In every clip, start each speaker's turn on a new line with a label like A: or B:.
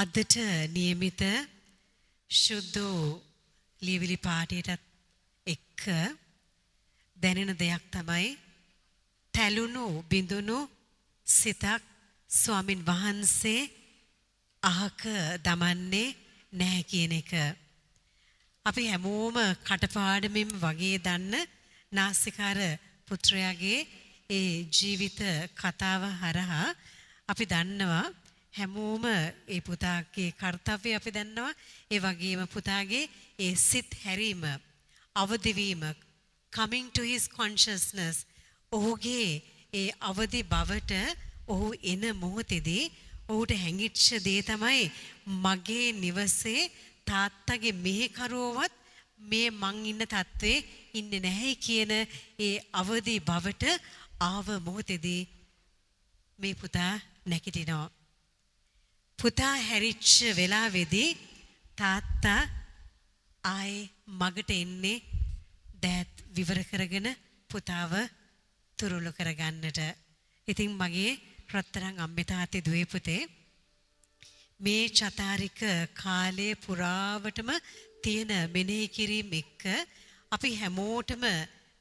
A: අදට නියමිත ශුද්ධෝ ලියවිලි පාඩයටත් එක්ක දැනෙන දෙයක් තමයි තැලුණු බිඳුණු සිතක් ස්වාමින් වහන්සේ අහක දමන්නේ නැහැ කියන එක. අපි හැමෝම කටපාඩමින් වගේ දන්න නාස්තිකාර පුත්‍රයාගේ ඒ ජීවිත කතාව හරහා අපි දන්නවා හැමෝම ඒ පුතාගේ කාර්යය අපි දන්නවා ඒ වගේම පුතාගේ ඒ සිත් හැරීම අවදිවීම coming to his consciousness ඔහුගේ ඒ අවදි බවට ඔහු එන මොහොතේදී ඔහුට හැඟිච්ච දේ තමයි මගේ නිවසේ තාත්තගේ මෙහෙකරුවවත් මේ මං ඉන්න තත්ත්වේ ඉන්නේ නැහැ කියන ඒ අවදි බවට ආව මොහොතේදී මේ පුතා නැගිටිනවා. පුතා හැරිච්ච වෙලාවේදී තාත්තා ආයේ මගට එන්නේ දෑත් විවර කරගෙන පුතාව තුරුළු කරගන්නට. ඉතින් මගේ රත්තරන් අම්මේ තාත්තේ දුවේ පුතේ මේ චතාරික කාලයේ පුරාවටම තියෙන මෙනෙහි කිරීම එක්ක අපි හැමෝටම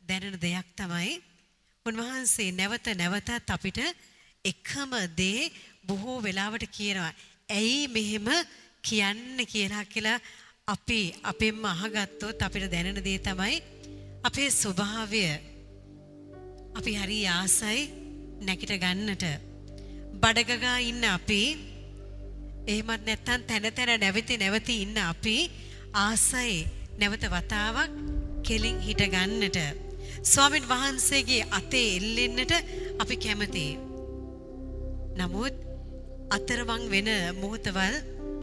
A: දැනෙන දෙයක් තමයි උන්වහන්සේ නැවත නැවතත් අපිට එකම දේ බොහෝ වෙලාවට කියනවා. ඇයි මෙහෙම කියන්න කියලා කියලා අපි අපෙන්ම අහගත්තොත් අපිට දැනෙන දේ තමයි අපේ ස්වභාවය. අපි හරි ආසයි නැගිට ගන්නට. බඩගගා ඉන්න අපි එහෙමත් නැත්නම් තැන තැන නැවති නැවති ඉන්න අපි ආසයි නැවත වතාවක් කෙලින් හිට ගන්නට. ස්වාමින් වහන්සේගේ අතේ එල්ලෙන්නට අපි කැමතියි. නමුත් අතරමං වෙන මොහොතවල්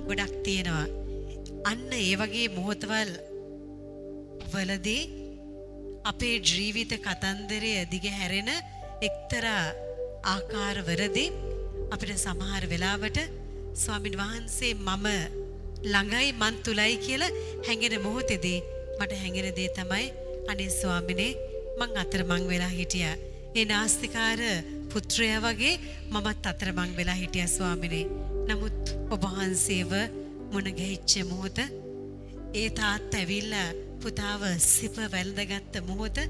A: ගොඩක් තියෙනවා. අන්න ඒ වගේ මොහොතවල් වලදී අපේ ජීවිත කතන්දරය දිගහැරෙන එක්තරා ආකාරවලදී අපිට සමහර වෙලාවට ස්වාමින් වහන්සේ මම ළඟයි මන් තුලයි කියලා හැඟෙන මොහොතේදී මට හැඟෙන දේ තමයි අනේ ස්වාමිනේ මං අතරමං වෙලා හිටියා. ඒ නාස්තිකාර පුත්‍රයා වගේ මමත් අතරමං වෙලා හිටියා ස්වාමිනේ. නමුත් ඔබ වහන්සේව මුණ ගැහිච්ච මොහොත ඒ තාත්තා ඇවිල්ලා පුතාව සිප වැළඳගත්ත මොහොත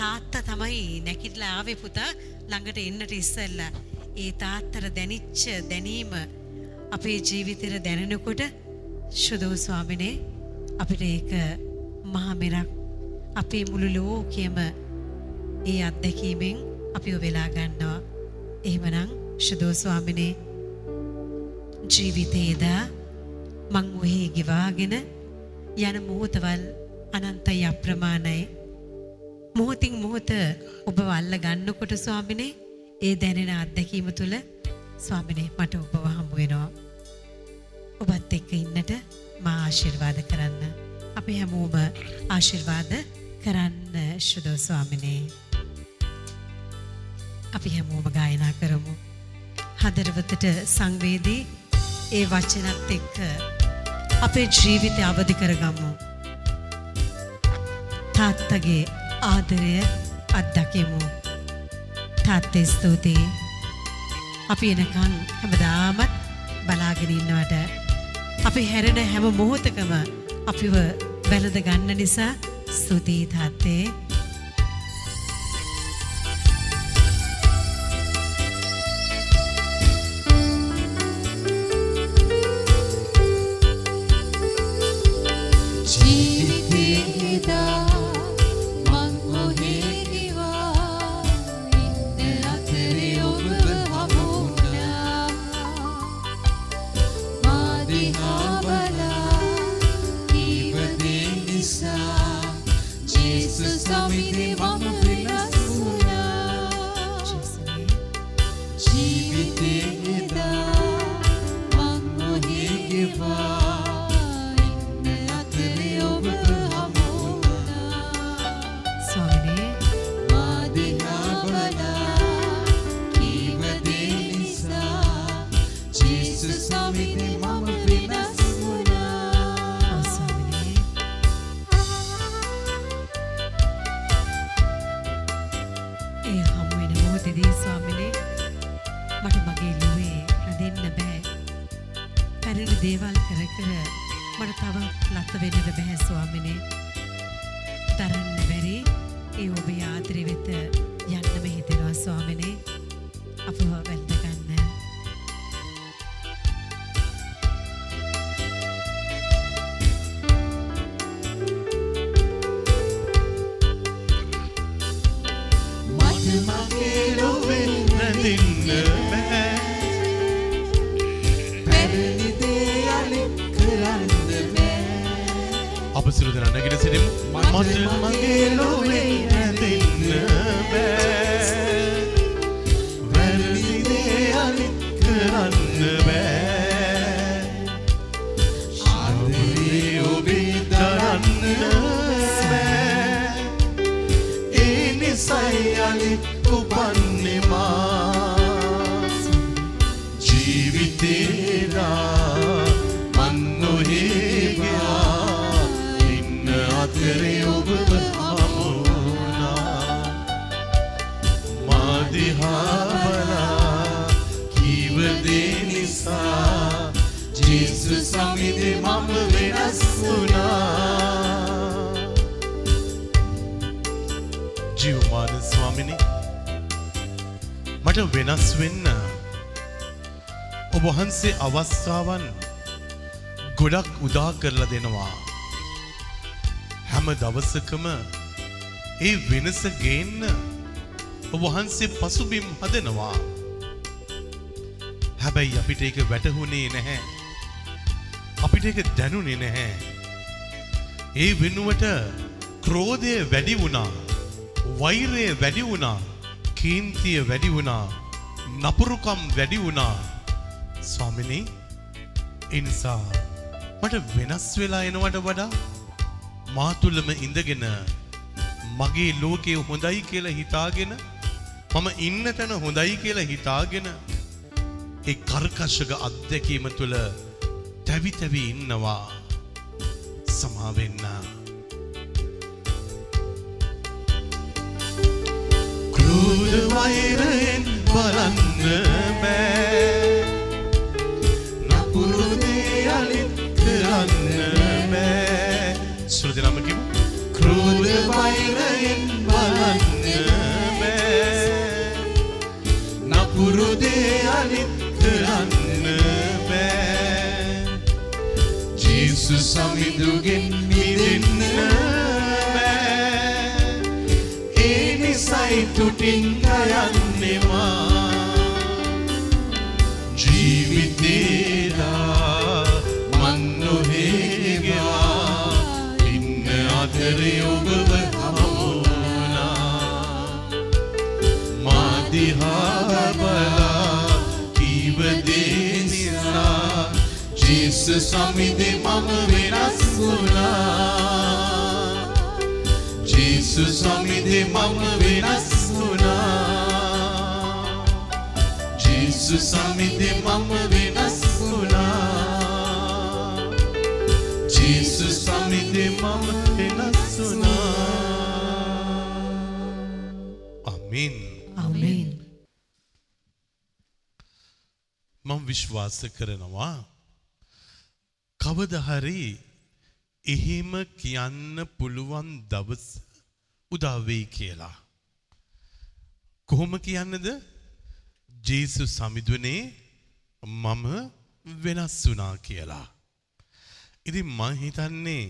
A: තාත්තා තමයි නැගිටලා ආවේ පුතා ළඟට එන්නට ඉස්සෙල්ලා. ඒ තාත්තර දැනිච්ච දැනීම අපේ ජීවිතේට දැනෙනකොට ශුදෝ ස්වාමිනේ අපිට ඒක මහා මෙරක් අපේ මුළු ලෝකෙම ඒ අත්දැකීමෙන් අපිව වෙලා ගන්නවා. එහෙමනම් ශුදෝ ස්වාමිනේ ජීවිතේදා මං ඔහේ ගෙවාගෙන යන මොහොතවල් අනන්තයි අප්‍රමාණයි. මොහොතින් මොහොත ඔබව අල්ල ගන්නකොට ස්වාමිනේ ඒ දැනෙන අත්දැකීම තුළ ස්වාමිනේ මට ඔබව හම්බ වෙනවා. ඔබත් එක්ක ඉන්නට මා ආශිර්වාද කරන්න. අපි හැමෝම ආශිර්වාද කරන්න ශුදෝ ස්වාමිනේ. අපි හැමෝම ගායනා කරමු. හදරවතට සංවේදී ඒ වචනත් එක්ක අපේ ජීවිතය අවදි කරගමු. තාත්තගේ ආදරය අත්දකිමු. තාත්තේ ස්තුතියි. අපි එනකන් හැමදාමත් බලාගෙන ඉන්නවට අපි හැරෙන හැම මොහොතකම අපිව වැළඳ ගන්න නිසා ස්තුතියි තාත්තේ. ස්වාමිනේ. දරන්න බැරි ඒ ඔබේ ආදරය වෙත යන්නම හිතෙනවා ස්වාමිනේ. අපව වැළඳ
B: සිරු දෙනා නැගෙන සිටිමු මට මගේ ලොවේ මට වෙනස් වෙන්න ඔබ වහන්සේ අවස්ථාවන් ගොඩක් උදා කරලා දෙනවා. හැම දවසකම ඒ වෙනස ගේන්න ඔබ වහන්සේ පසුබිම් හදනවා. හැබැයි අපිට ඒක වැටහුණේ නැහැ. අපිට ඒක දැනුනේ නැහැ. ඒ වෙනුවට ක්‍රෝධය වැඩි වුණා. වෛරය වැඩි වුණා. කීන්තිය වැඩි වුණා. නපුරුකම් වැඩි වුණා. ස්වාමිනී එනිසා මට වෙනස් වෙලා එනවට වඩා මා තුළම ඉඳගෙන මගේ ලෝකය හොඳයි කියලා හිතාගෙන මම ඉන්න තැන හොඳයි කියලා හිතාගෙන ඒ කර්කශක අත්දැකීම තුළ තැවි තැවි ඉන්නවා සමාවෙන්න ක්‍රෝධ වෛරයෙන් බලන්න බෑ. නපුරු දේ අලිත් කරන්න බෑ. සුරු දෙනාම කිව්ව ක්‍රෝධ වෛරයෙන් බලන්න බෑ. නපුරු දේ අලිත් කරන්න බෑ. ජේසු සමිඳුගෙන් මිදෙන්න නිසයි තුටින් ගයන්නෙවා ජීවිතේලා මන් නොහේගවා ඉන්න අතරේ ඔබව හමුුණා මාදිහා බලා කීවදේ නිසා ජේස සමිදේ මම වෙනස් වුණා. ජේසු සමිදේ මම වෙනස් වුණා. ජේසු සමිදේ මම වෙනස් වුණා. ජේසු සමිදේ මම වෙනස් වුණා. ආමේන්
A: ආමේන්.
B: මම විශ්වාස කරනවා කවද හරි එහෙම කියන්න පුළුවන් දවස උදා වෙයි කියලා. කොහොම කියන්නද? ජේසු සමිඳුනේ මම වෙනස් වුණා කියලා. ඉතින් මම හිතන්නේ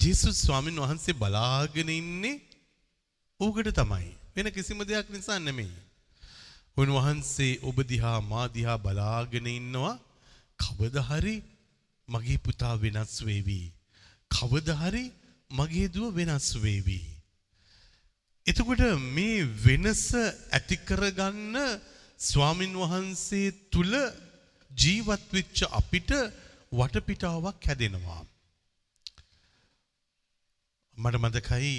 B: ජේසුස් ස්වාමීන් වහන්සේ බලාගෙන ඉන්නේ ඕකට තමයි. වෙන කිසිම දෙයක් නිසා නෙමෙයි. උන්වහන්සේ ඔබ දිහා මා දිහා බලාගෙන ඉන්නවා කවදා හරි මගේ පුතා වෙනස් වේවි. කවදා හරි මගේ දුව වෙනස් වේවි. එතකොට මේ වෙනස ඇති කරගන්න ස්වාමින් වහන්සේ තුල ජීවත් වෙච්ච අපිට වටපිටාවක් හැදෙනවා. මට මතකයි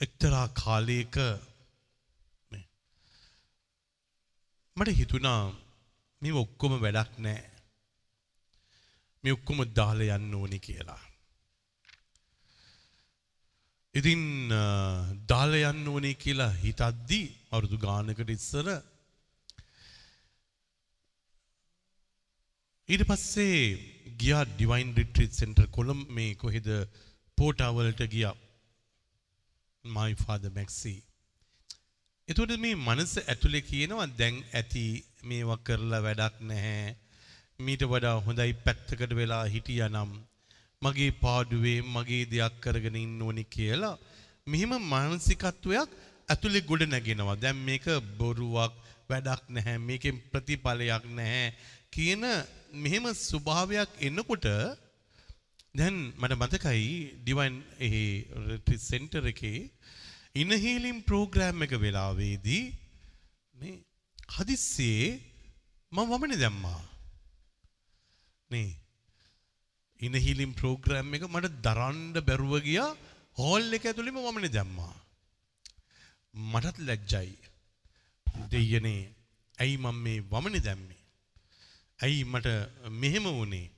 B: එක්තරා කාලයක මේ මට හිතුණා මේ ඔක්කොම වැඩක් නෑ. මේ ඔක්කොම දාලා යන්න ඕනි කියලා. ඉතින් අ, දාලා යන්න ඕනේ කියලා හිතද්දි අවුරුදු ගානකට ඉස්සර ඊට පස්සේ ගියා ඩිවයින් රිට්‍රීට් සෙන්ටර් කොළඹ මේ කොහෙද පෝටාවලට ගියා. මයි ෆාදර් මැක්සි එතකොට මේ මනස ඇතුලේ කියනවා දැන් ඇති මේවා කරලා වැඩක් නැහැ. මීට වඩා හොඳයි පැත්තකට වෙලා හිටියානම් මගේ පාඩුවේ මගේ දෙයක් කරගෙන ඉන්න ඕනි කියලා මෙහෙම මානසිකත්වයක් ඇතුලේ ගොඩ නැගෙනවා. දැන් මේක බොරුවක් වැඩක් නැහැ මේකෙන් ප්‍රතිඵලයක් නැහැ කියන මෙහෙම ස්වභාවයක් එනකොට දැන් මට මතකයි ඩිවයින් එහි රිට්‍රීට් සෙන්ටර් එකේ ඉනහීලින් ප්‍රෝග්‍රෑම් එක වෙලාවේදී මේ හදිස්සියේ මම වමනේ දැම්මා නේ ඉනහිලිම් ප්‍රෝග්‍රෑම් එක මට දරන්න බැරුව ගියා. හෝල් එක ඇතුළෙම වමනේ දැම්මා. මටත් ලැජ්ජයි. දෙයනේ ඇයි මම මේ වමනේ දැම්මේ? ඇයි මට මෙහෙම වුණේ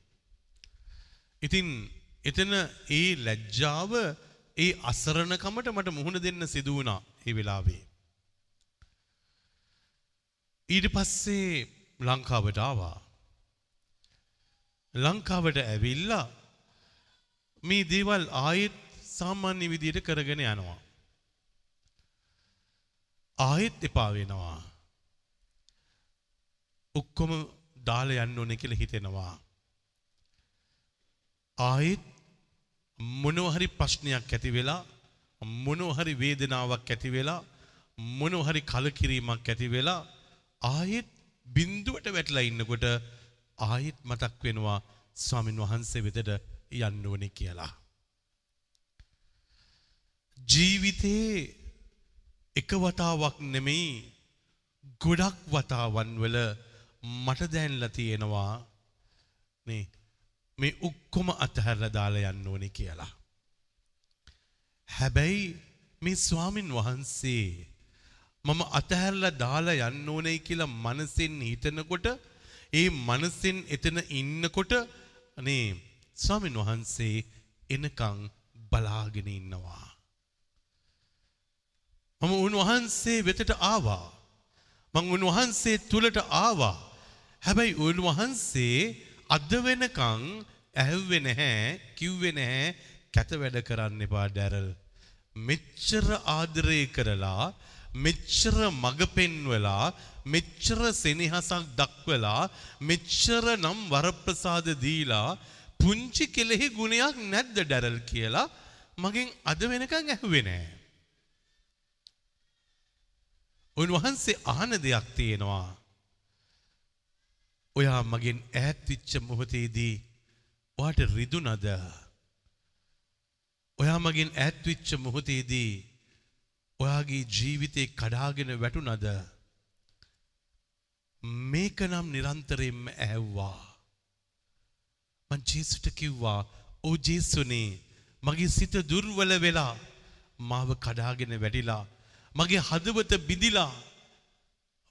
B: ඉතින් එතන ඒ ලැජ්ජාව ඒ අසරණකමට මට මුහුණ දෙන්න සිදු වුණා ඒ වෙලාවේ. ඊට පස්සේ ලංකාවට ආවා. ලංකාවට ඇවිල්ලා මේ දේවල් ආයෙත් සාමාන්‍ය විදියට කරගෙන යනවා. ආයෙත් එපා වෙනවා. ඔක්කොම දාලා යන්න ඕනේ කියලා හිතෙනවා. ආයෙත් මොනවා හරි ප්‍රශ්නයක් ඇති වෙලා මොනවා හරි වේදනාවක් ඇති වෙලා මොනවා හරි කලකිරීමක් ඇති වෙලා ආයෙත් බිඳුවට වැටලා ඉන්නකොට ආයෙත් මතක් වෙනවා ස්වාමින් වහන්සේ වෙතට යන්න ඕනේ කියලා. ජීවිතේ එක වතාවක් නෙමෙයි ගොඩක් වතාවන් වල මට දැන්ලා තියෙනවා මේ මේ ඔක්කොම අතහැරලා දාලා යන්න ඕනේ කියලා. හැබැයි මේ ස්වාමින් වහන්සේ මම අතහැරලා දාලා යන්න ඕනේ කියලා මනසින් හිතනකොට ඒ මනසින් එතන ඉන්නකොට අනේ ස්වාමින් වහන්සේ එනකං බලාගෙන ඉන්නවා. මම උන්වහන්සේ වෙතට ආවා. මං උන්වහන්සේ තුළට ආවා. හැබැයි උන්වහන්සේ අද වෙනකං ඇහුවේ නැහැ කිව්වේ නැහැ කැත වැඩ කරන්න එපා ඩැරල්. මෙච්චර ආදරය කරලා මෙච්චර මග පෙන්වලා මෙච්චර සෙනෙහසක් දක්වලා මෙච්චර නම් වරප්‍රසාද දීලා පුංචි කෙලෙහි ගුණයක් නැද්ද ඩැරල් කියලා මගෙන් අද වෙනකන් ඇහුවේ නෑ. උන්වහන්සේ අහන දෙයක් තියෙනවා. ඔයා මගෙන් ඈත්විච්ච මොහොතේදී ඔයාට රිදුනද? ඔයා මගෙන් ඈත්විච්ච මොහොතේදී ඔයාගේ ජීවිතේ කඩාගෙන වැටුනද? මේක නම් නිරන්තරයෙන්ම ඇහුවා. මං ජේසුට කිව්වා "ඕ ජේසුනේ මගේ සිත දුර්වල වෙලා මාව කඩාගෙන වැටිලා මගේ හදවත බිඳිලා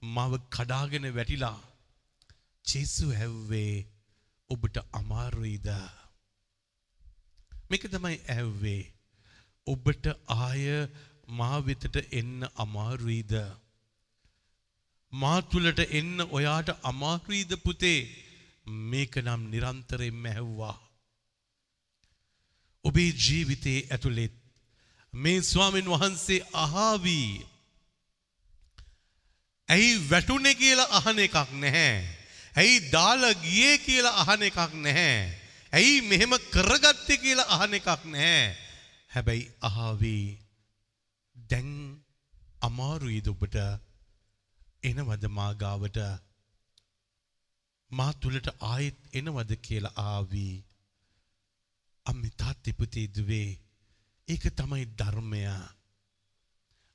B: මාව කඩාගෙන වැටිලා ජේසු ඇහුවේ ඔබට අමාරුයිද මේක තමයි ඇහුවේ ඔබට ආය මා වෙතට එන්න අමාරුයිද මා තුළට එන්න ඔයාට අමාරුයිද පුතේ මේක නම් නිරන්තරයෙන්ම ඇහුවා ඔබේ ජීවිතයේ ඇතුළෙත් මේ ස්වාමින් වහන්සේ අහාවී ඇයි වැටුනේ කියලා අහන එකක් නැහැ. ඇයි දාලා ගියේ කියලා අහන එකක් නැහැ. ඇයි මෙහෙම කරගත්තේ කියලා අහන එකක් නැහැ. හැබැයි අහාවී දැන් අමාරුයිද ඔබට එනවද මා ගාවට? මා තුලට ආයෙත් එනවද කියලා ආවී. අම්මේ තාත්තේ පුතේ දුවේ. ඒක තමයි ධර්මය.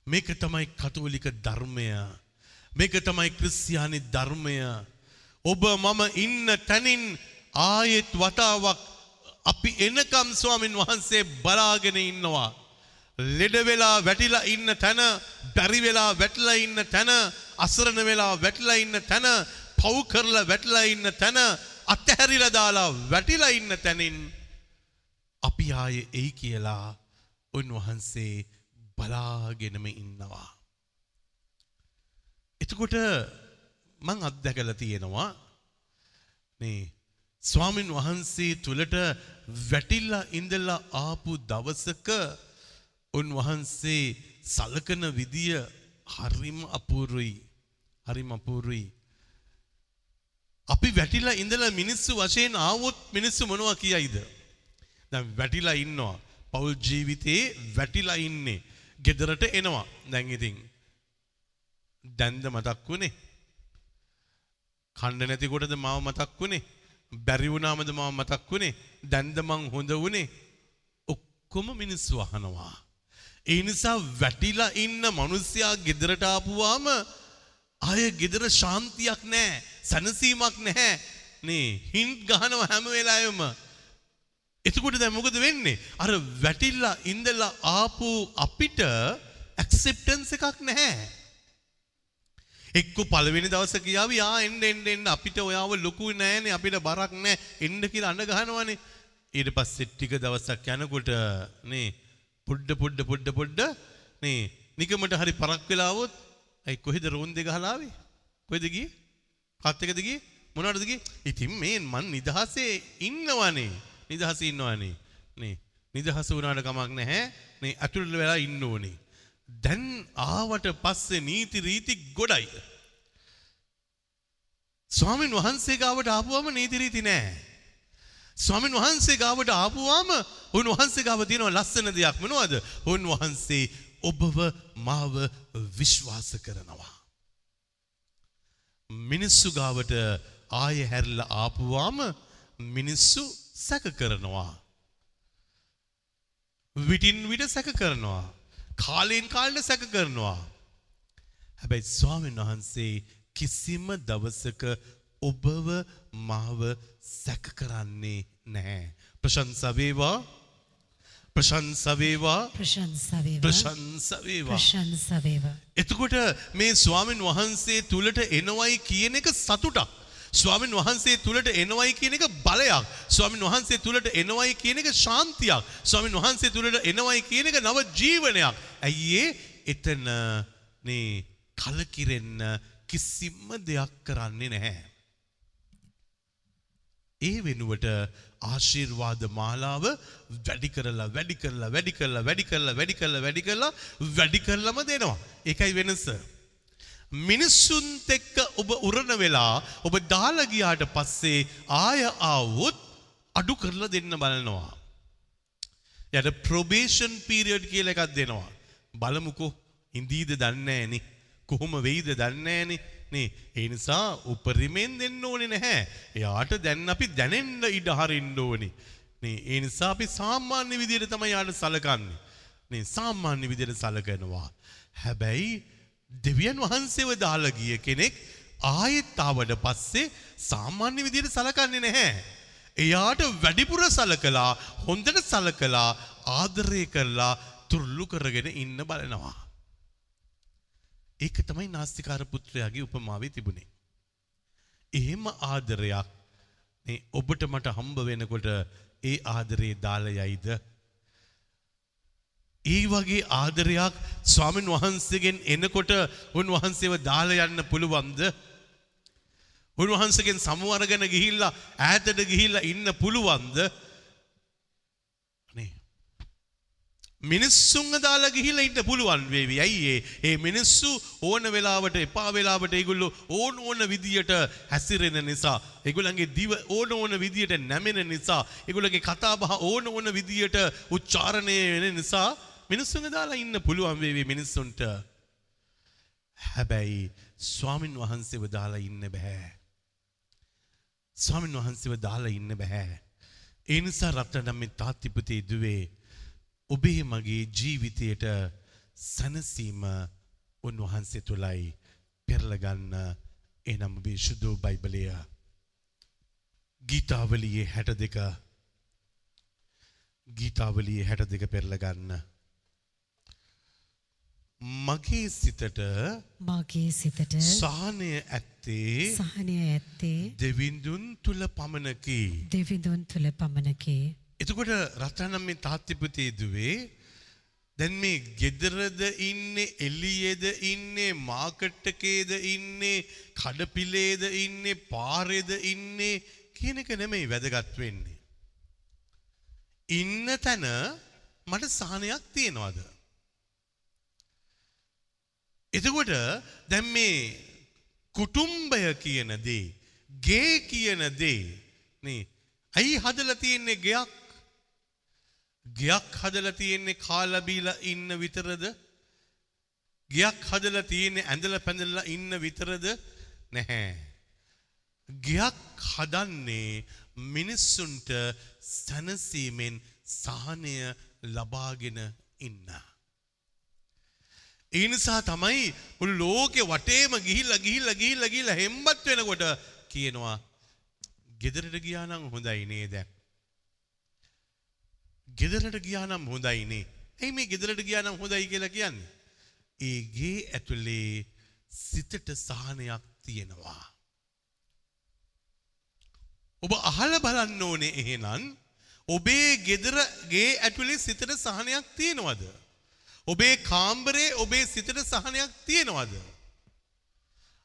B: මේක තමයි කතෝලික ධර්මය. මේක තමයි ක්‍රිස්තියානි ධර්මය. ඔබ මම ඉන්න තැනින් ආයෙත් වතාවක් අපි එනකම් ස්වාමින් වහන්සේ බලාගෙන ඉන්නවා. ලෙඩ වෙලා වැටිලා ඉන්න තැන බැරි වෙලා වැටලා ඉන්න තැන අසරණ වෙලා වැටලා ඉන්න තැන පව් කරලා වැටලා ඉන්න තැන අත්හැරිලා දාලා වැටිලා ඉන්න තැනින් අපි ආයේ එයි කියලා උන්වහන්සේ බලාගෙනම ඉන්නවා. එතකොට මං අත්දැකලා තියෙනවා මේ ස්වාමින් වහන්සේ තුළට වැටිල්ලා ඉඳලා ආපු දවසක උන්වහන්සේ සලකන විදිය හරිම අපූරුයි. හරිම අපූරුයි. අපි වැටිලා ඉඳලා මිනිස්සු වශයෙන් ආවොත් මිනිස්සු මොනවා කියයිද? දැන් වැටිලා ඉන්නවා. පෞල් ජීවිතේ වැටිලා ඉන්නේ. ගෙදරට එනවා. දැන් ඉතින් දැන්ද මතක් වුණේ? කණ්ඩ නැති කොටද මාව මතක් වුණේ? බැරි වුණාමද මාව මතක් වුණේ? දැන්ද මං හොඳ වුණේ? ඔක්කොම මිනිස්සු අහනවා. ඒ නිසා වැටිලා ඉන්න මිනිස්සයා ගෙදරට ආපුවාම අය ගෙදර ශාන්තියක් නැහැ, සැනසීමක් නැහැ. නේ හින්ට් ගහනවා හැම වෙලාවෙම. එතකොට දැන් මොකද වෙන්නේ? අර වැටිලා ඉඳලා ආපු අපිට ඇක්සෙප්ටන්ස් එකක් නැහැ. එක්ක පළවෙනි දවසේ කියාවි ආ එන්න එන්න එන්න අපිට ඔයාව ලොකු නෑනේ අපිට බරක් නෑ එන්න කියලා අඬ ගහනවනේ. ඊට පස්සේ ටික දවසක් යනකොට නේ පොඩ්ඩ පොඩ්ඩ පොඩ්ඩ පොඩ්ඩ නේ නිකමට හරි පරක් වෙලා આવොත් අයි කොහෙද රෝන්දේ ගහලා ආවේ? කොහෙද ගියේ? කත් එකද ගියේ? මොනවටද ගියේ? ඉතින් මේ මං නිදහසේ ඉන්නවනේ. නිදහසේ ඉන්නවනේ. නේ නිදහස වුණාට කමක් නැහැ. නේ අතුරුල වෙලා ඉන්න ඕනේ. දැන් ආවට පස්සේ නීති රීති ගොඩයි. ස්වාමින් වහන්සේ ගාවට ආපුවම නීති රීති නෑ. ස්වාමින් වහන්සේ ගාවට ආපුවාම උන්වහන්සේ ගාව තියෙනවා ලස්සන දෙයක් මොනවද? උන්වහන්සේ ඔබව මාව විශ්වාස කරනවා. මිනිස්සු ගාවට ආය හැරිලා ආපුවාම මිනිස්සු සැක කරනවා. විටින් විට සැක කරනවා. කාලයෙන් කාලට සැක කරනවා. හැබැයි ස්වාමීන් වහන්සේ කිසිම දවසක ඔබව මාව සැක කරන්නේ නැහැ. ප්‍රශංසවේවා ප්‍රශංසවේවා
A: ප්‍රශංසා වේවා.
B: ප්‍රශංසවේවා.
A: ප්‍රශංසා වේවා.
B: එතකොට මේ ස්වාමින් වහන්සේ තුළට එනවයි කියන එක සතුටක්. ස්වාමින් වහන්සේ තුළට එනවයි කියන එක බලයක්. ස්වාමින් වහන්සේ තුළට එනවයි කියන එක ශාන්තියක්. ස්වාමින් වහන්සේ තුළට එනවයි කියන එක නව ජීවනයක්. ඇයි ඒ එතන කලකිරෙන්න කිසිම දෙයක් කරන්නේ නැහැ. ඒ වෙනුවට ආශිර්වාද මාලාව වැඩි කරලා වැඩි කරලා වැඩි කරලා වැඩි කරලා වැඩි කරලා වැඩි කරලා වැඩි කරලම දෙනවා. ඒකයි වෙනස. මිනිස්සුන්ත් එක්ක ඔබ උරණ වෙලා ඔබ දාලා ගියාට පස්සේ ආය ආවොත් අඩු කරලා දෙන්න බලනවා. යට ප්‍රොබේෂන් පීරියඩ් කියලා එකක් දෙනවා. බලමුකෝ ඉඳීද දන්නේ නැහනේ. කොහොම වෙයිද දන්නේ නැහනේ. නේ ඒ නිසා උපරිමෙන් දෙන්න ඕනේ නැහැ. එයාට දැන් අපි දැනෙන්න ඉඩ හරින්න ඕනේ. නේ ඒ නිසා අපි සාමාන්‍ය විදිහට තමයි යාට සලකන්නේ. නේ සාමාන්‍ය විදිහට සලකනවා. හැබැයි දෙවියන් වහන්සේව දාලා ගිය කෙනෙක් ආයෙත් ආවට පස්සේ සාමාන්‍ය විදිහට සලකන්නේ නැහැ. එයාට වැඩිපුර සලකලා හොඳට සලකලා ආදරය කරලා තුරුළු කරගෙන ඉන්න බලනවා. ඒක තමයි නාස්තිකාර පුත්‍රයාගේ උපමාවේ තිබුණේ. එහෙම ආදරයක් මේ ඔබට මට හම්බ වෙනකොට ඒ ආදරේ දාලා යයිද? ඒ වගේ ආදරයක් ස්වාමින් වහන්සේගෙන් එනකොට උන්වහන්සේව දාලා යන්න පුළුවන්ද? උන්වහන්සේගෙන් සමු අරගෙන ගිහිල්ලා ඈතට ගිහිල්ලා ඉන්න පුළුවන්ද? නේ. මිනිස්සුන්ව දාලා ගිහිල්ලා ඉන්න පුළුවන් වේවි. ඇයි ඒ? ඒ මිනිස්සු ඕන වෙලාවට එපා වෙලාවට ඒගොල්ලෝ ඕන ඕන විදියට හැසිරෙන නිසා, ඒගොල්ලන්ගේ දිව ඕන ඕන විදියට නැමෙන නිසා, ඒගොල්ලන්ගේ කතා බහ ඕන ඕන විදියට උච්චාරණය වෙන නිසා මිනිස්සුන්ව දාලා ඉන්න පුළුවන් වේවි මිනිස්සුන්ට. හැබැයි ස්වාමින් වහන්සේව දාලා ඉන්න බෑ. ස්වාමින් වහන්සේව දාලා ඉන්න බෑ. ඒ නිසා රත්නනම් මේ තාත්තිපතේ දුවේ ඔබේ මගේ ජීවිතයට සැනසීම උන්වහන්සේ තුළයි පෙරලගන්න එනම් ඔබේ ශුද්ධ බයිබලය ගීතාවලියේ හැට දෙක ගීතාවලියේ හැට දෙක පෙරලගන්න මගේ සිතට
A: මාගේ සිතට
B: සානය ඇත්තේ
A: සහනය ඇත්තේ
B: දෙවිඳුන් තුළ පමණකි.
A: දෙවිඳුන් තුළ පමණකි.
B: එතකොට රත්නම් මේ තාත්තිපතේ දුවේ දැන් මේ ගෙදරද ඉන්නේ එලියේද ඉන්නේ මාකට් එකේද ඉන්නේ කඩපිලේද ඉන්නේ පාරේද ඉන්නේ කියන එක නෙමෙයි වැදගත් වෙන්නේ. ඉන්න තැන මට සහනයක් තියෙනවද? එතකොට දැන් මේ කුටුම්බය කියන දේ, ගේ කියන දේ නේ ඇයි හදලා තියෙන්නේ ගෙයක්? ගෙයක් හදලා තියෙන්නේ කාලා බීලා ඉන්න විතරද? ගෙයක් හදලා තියෙන්නේ ඇඳලා පැඳලා ඉන්න විතරද? නැහැ. ගෙයක් හදන්නේ මිනිස්සුන්ට සැනසීමෙන් සහනය ලබාගෙන ඉන්න. ඒ නිසා තමයි මුළු ලෝකෙ වටේම ගිහිල්ලා ගිහිල්ලා ගිහිල්ලා ගිහිල්ලා හෙම්බත් වෙනකොට කියනවා ගෙදරට ගියා නම් හොඳයි නේද? ගෙදරට ගියා නම් හොඳයි නේ. ඇයි මේ ගෙදරට ගියා නම් හොඳයි කියලා කියන්නේ? ඒ ගේ ඇතුලේ සිතට සහනයක් තියෙනවා. ඔබ අහලා බලන්න ඕනේ එහෙනම් ඔබේ ගෙදර ගේ ඇතුලේ සිතට සහනයක් තියෙනවද? ඔබේ කාම්බරේ ඔබේ සිතට සහනයක් තියෙනවද?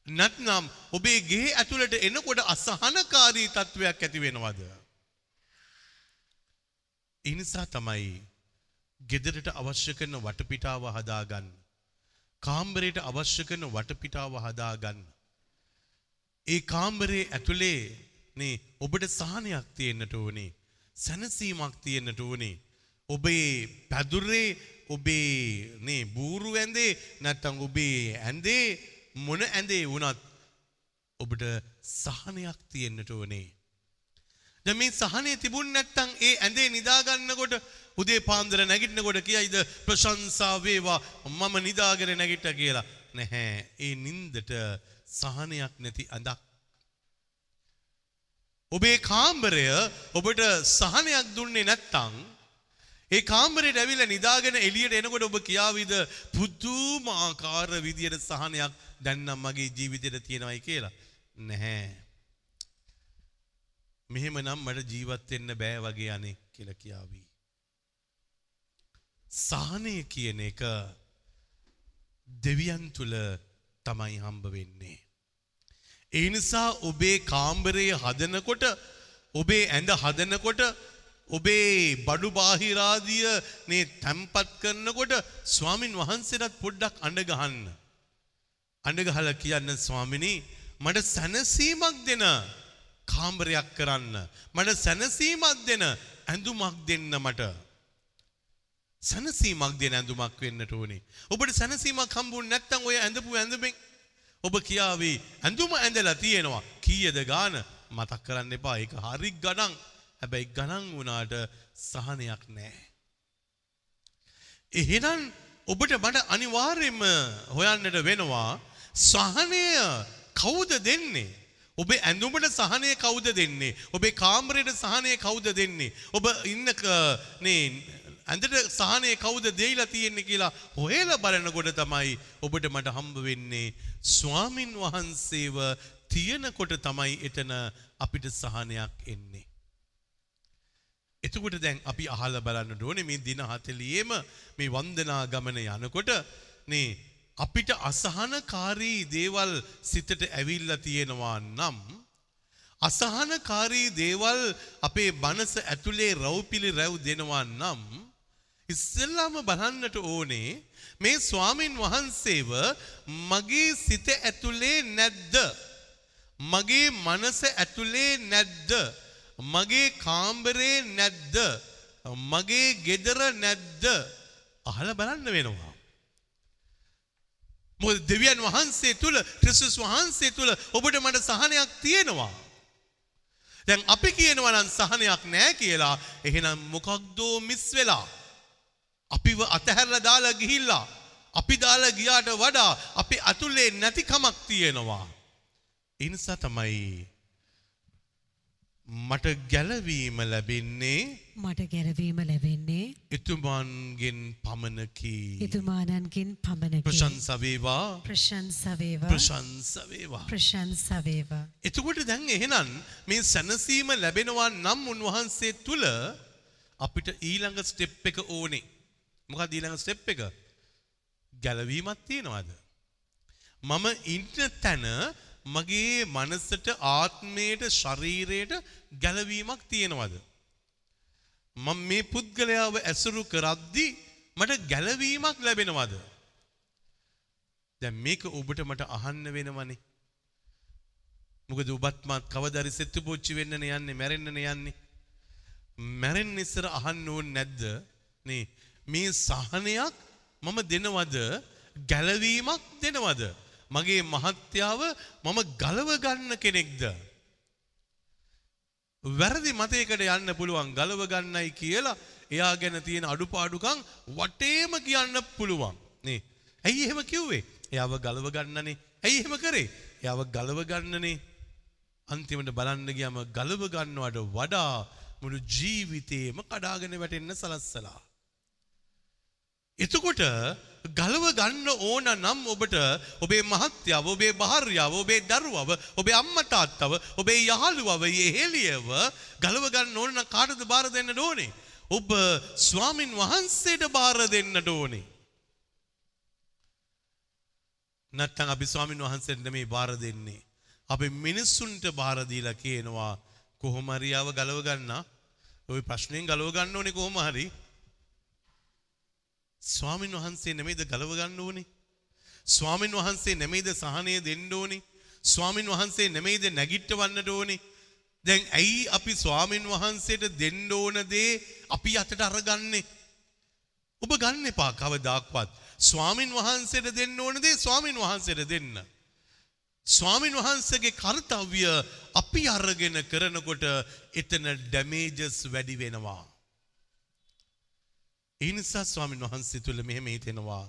B: නැත්නම් ඔබේ ගේ ඇතුළට එනකොට අසහනකාරී තත්ත්වයක් ඇති වෙනවද? ඒ නිසා තමයි ගෙදරට අවශ්‍ය කරන වටපිටාව හදාගන්න. කාම්බරයට අවශ්‍ය කරන වටපිටාව හදාගන්න. ඒ කාම්බරේ ඇතුලේ නේ ඔබට සහනයක් තියෙන්නට ඕනේ. සැනසීමක් තියෙන්නට ඕනේ. ඔබේ පැදුරේ ඔබේ නේ බූරු ඇඳේ නැත්තම් ඔබේ ඇඳේ මොන ඇඳේ වුණත් ඔබට සහනයක් තියෙන්නට ඕනේ. දැන් මේ සහනය තිබුණ නැත්තම් ඒ ඇඳේ නිදා ගන්නකොට උදේ පාන්දර නැගිටිනකොට කියයිද ප්‍රශංසා වේවා මම නිදාගෙන නැගිට්ට කියලා. නැහැ. ඒ නින්දට සහනයක් නැති අඳක්. ඔබේ කාම්බරය ඔබට සහනයක් දුන්නේ නැත්තම් ඒ කාම්බරයට ඇවිල්ලා නිදාගෙන එළියට එනකොට ඔබ කියාවිද පුදුමාකාර විදියට සහනයක් දැන් නම් මගේ ජීවිතේට තියෙනවයි කියලා. නැහැ. මෙහෙම නම් මට ජීවත් වෙන්න බෑ වගේ අනේ කියලා කියාවි. සහනය කියන එක දෙවියන් තුල තමයි හම්බ වෙන්නේ. ඒ නිසා ඔබේ කාම්බරය හදනකොට ඔබේ ඇඳ හදනකොට ඔබේ බඩු බාහිරාදිය මේ තැම්පත් කරනකොට ස්වාමින් වහන්සේටත් පොඩ්ඩක් අඬ ගහන්න. අඬ ගහලා කියන්න ස්වාමිනී මට සැනසීමක් දෙන කාම්බරයක් කරන්න. මට සැනසීමක් දෙන ඇඳුමක් දෙන්න මට. සැනසීමක් දෙන ඇඳුමක් වෙන්නට ඕනේ. ඔබට සැනසීමක් හම්බුනේ නැත්නම් ඔය ඇඳපු ඇඳුමෙන් ඔබ කියාවේ ඇඳුම ඇඳලා තියෙනවා. කීයද ගාන මතක් කරන්න එපා. ඒක හරි ගණන්. හැබැයි ගණන් වුණාට සහනයක් නැහැ. එහෙනම් ඔබට මට අනිවාර්යයෙන්ම හොයන්නට වෙනවා සහනය කවුද දෙන්නේ? ඔබේ ඇඳුමට සහනය කවුද දෙන්නේ? ඔබේ කාමරයට සහනය කවුද දෙන්නේ? ඔබ ඉන්න නේ ඇඳට සහනය කවුද දෙයිලා තියෙන්නේ කියලා හොයලා බලනකොට තමයි ඔබට මට හම්බ වෙන්නේ ස්වාමින් වහන්සේව තියෙනකොට තමයි එතන අපිට සහනයක් එන්නේ. එතකොට දැන් අපි අහලා බලන්න ඕනේ මේ දින 40ෙම මේ වන්දනා ගමන යනකොට නේ අපිට අසහනකාරී දේවල් සිතට ඇවිල්ලා තියෙනවා නම් අසහනකාරී දේවල් අපේ මනස ඇතුලේ රවුපිලි රැව් දෙනවා නම් ඉස්සෙල්ලාම බලන්නට ඕනේ මේ ස්වාමින් වහන්සේව මගේ සිත ඇතුලේ නැද්ද? මගේ මනස ඇතුලේ නැද්ද? මගේ කාම්බරේ නැද්ද? මගේ ගෙදර නැද්ද? අහලා බලන්න වෙනවා. මොකද දෙවියන් වහන්සේ තුල ක්‍රිස්තුස් වහන්සේ තුල ඔබට මට සහනයක් තියෙනවා. දැන් අපි කියනවා නම් සහනයක් නැහැ කියලා එහෙනම් මොකක්දෝ මිස් වෙලා අපිව අතහැරලා දාලා ගිහිල්ලා අපි දාලා ගියාට වඩා අපි අතුලේ නැතිකමක් තියෙනවා. ඒ නිසා තමයි මට ගැලවීම ලැබෙන්නේ
A: මට ගැරවීම ලැබෙන්නේ
B: එතුමාන්ගෙන් පමණකි.
A: එතුමානන්ගෙන් පමණකි.
B: ප්‍රශංස වේවා
A: ප්‍රශංස වේවා.
B: ප්‍රශංස වේවා.
A: ප්‍රශංස වේවා.
B: එතකොට දැන් එහෙනම් මේ සැනසීම ලැබෙනවා නම් උන්වහන්සේ තුල අපිට ඊළඟ ස්ටෙප් එක ඕනේ. මොකක්ද ඊළඟ ස්ටෙප් එක? ගැලවීමක් තියෙනවද? මම ඉන්න තැන මගේ මනසට ආත්මයට ශරීරයට ගැලවීමක් තියෙනවද? මම මේ පුද්ගලයාව ඇසුරු කරද්දී මට ගැලවීමක් ලැබෙනවද? දැන් මේක ඔබට මට අහන්න වෙනවනේ. මොකද ඔබත් මාත් කවදාරි සෙත්තු පොච්චි වෙන්නනේ යන්නේ මැරෙන්නනේ යන්නේ. මැරෙන්න ඉස්සර අහන්න ඕනේ නැද්ද? නේ මේ සහනයක් මම දෙනවද? ගැලවීමක් දෙනවද? මගේ මහත්යාව මම ගලව ගන්න කෙනෙක්ද? වැරදි මතයකට යන්න පුළුවන් ගලව ගන්නයි කියලා එයා ගැන තියෙන අඩුපාඩුකම් වටේම කියන්න පුළුවන්. නේ. ඇයි එහෙම කිව්වේ? එයාව ගලව ගන්නනේ. ඇයි එහෙම කරේ? එයාව ගලව ගන්නනේ. අන්තිමට බලන්න ගියාම ගලව ගන්නවට වඩා මුළු ජීවිතේම කඩාගෙන වැටෙන්න සලස්සලා. එතකොට ගලව ගන්න ඕන නම් ඔබට ඔබේ මහත්යාව ඔබේ භාර්යාව ඔබේ දරුවව ඔබේ අම්මා තාත්තව ඔබේ යහළුවව යෙහෙලියව ගලව ගන්න ඕන නම් කාටද බාර දෙන්න ඕනේ? ඔබ ස්වාමින් වහන්සේට බාර දෙන්නට ඕනේ. නැත්තම් අපි ස්වාමින් වහන්සේට නෙමෙයි බාර දෙන්නේ. අපි මිනිස්සුන්ට බාර දීලා කියනවා කොහොම හරි ආව ගලව ගන්න? ওই ප්‍රශ්නෙන් ගලව ගන්න ඕනේ කොහොම හරි. ස්වාමින් වහන්සේ නෙමෙයිද ගලව ගන්න ඕනේ? ස්වාමින් වහන්සේ නෙමෙයිද සහනය දෙන්න ඕනේ? ස්වාමින් වහන්සේ නෙමෙයිද නැගිටවන්නට ඕනේ? දැන් ඇයි අපි ස්වාමින් වහන්සේට දෙන්න ඕන දේ අපි අතට අරගන්නේ? ඔබ ගන්න එපා කවදාක්වත්. ස්වාමින් වහන්සේට දෙන්න ඕන දේ ස්වාමින් වහන්සේට දෙන්න. ස්වාමින් වහන්සේගේ කර්තව්‍ය අපි අරගෙන කරනකොට එතන ඩැමේජස් වැඩි වෙනවා. ඒ නිසා ස්වාමින් වහන්සේ තුළ මෙහෙම හිතෙනවා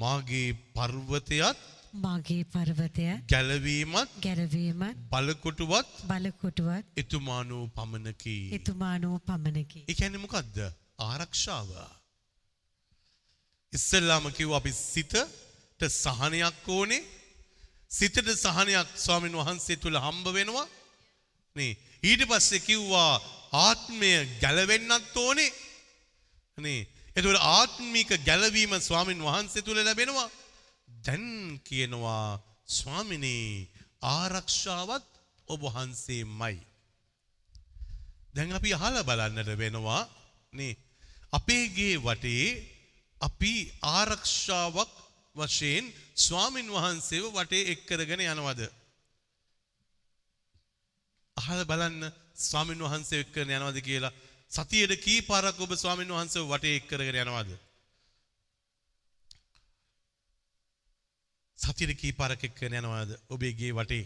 B: මාගේ පර්වතයත්
A: මාගේ පර්වතය
B: ගැලවීමත්
A: ගැරවීමත්
B: බලකොටුවත්
A: බලකොටුවත්
B: එතුමානෝ පමණකි.
A: එතුමානෝ පමණකි.
B: ඒ කියන්නේ මොකද්ද? ආරක්ෂාව. ඉස්සෙල්ලාම කිව්වා අපි සිතට සහනයක් ඕනේ. සිතට සහනයක් ස්වාමින් වහන්සේ තුල හම්බ වෙනවා. නේ ඊට පස්සේ කිව්වා ආත්මය ගැලවෙන්නත් ඕනේ. නේ එතකොට ආත්මික ගැලවීම ස්වාමින් වහන්සේ තුල ලැබෙනවා. දැන් කියනවා ස්වාමිනේ ආරක්ෂාවත් ඔබ වහන්සේමයි. දැන් අපි අහලා බලන්නට වෙනවා නේ අපේ ගේ වටේ අපි ආරක්ෂාවක් වශයෙන් ස්වාමින් වහන්සේව වටේ එක් කරගෙන යනවද? අහලා බලන්න ස්වාමින් වහන්සේ එක් කරගෙන යනවද කියලා සතියේට කී පාරක් ඔබ ස්වාමින් වහන්සේව වටේ එක් කරගෙන යනවද? සතියේට කී පාරක් එක් කරගෙන යනවද ඔබේ ගේ වටේ?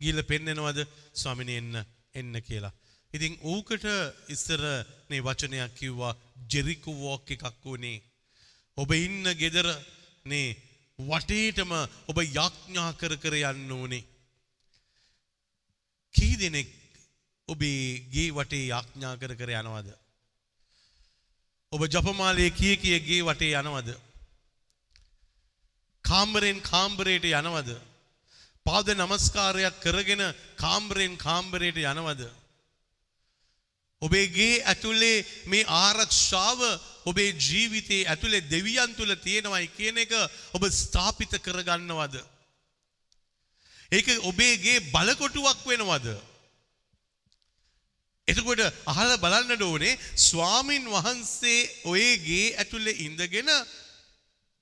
B: ගිහිල්ලා පෙන්නනවද ස්වාමිනේ එන්න එන්න කියලා. ඉතින් ඌකට ඉස්සර මේ වචනයක් කිව්වා ජෙරිකෝ වෝක් එකක් උනේ. ඔබ ඉන්න ගෙදර නේ වටේටම ඔබ යාඥා කර කර යන්න ඕනේ. කී දෙනෙක් ඔබේ ගේ වටේ යාඥා කර කර යනවද? ඔබ ජපමාලයේ කී කිය ගේ වටේ යනවද? කාමරෙන් කාමරයට යනවද? පාද නමස්කාරයක් කරගෙන කාමරෙන් කාමරයට යනවද? ඔබේ ගේ ඇතුලේ මේ ආරක්ෂාව ඔබේ ජීවිතයේ ඇතුලේ දෙවියන් තුල තියෙනවයි කියන එක ඔබ ස්ථාපිත කරගන්නවද? ඒක ඔබේගේ බලකොටුවක් වෙනවද? එතකොට අහලා බලන්න ඕනේ ස්වාමින් වහන්සේ ඔයගේ ඇතුලේ ඉඳගෙන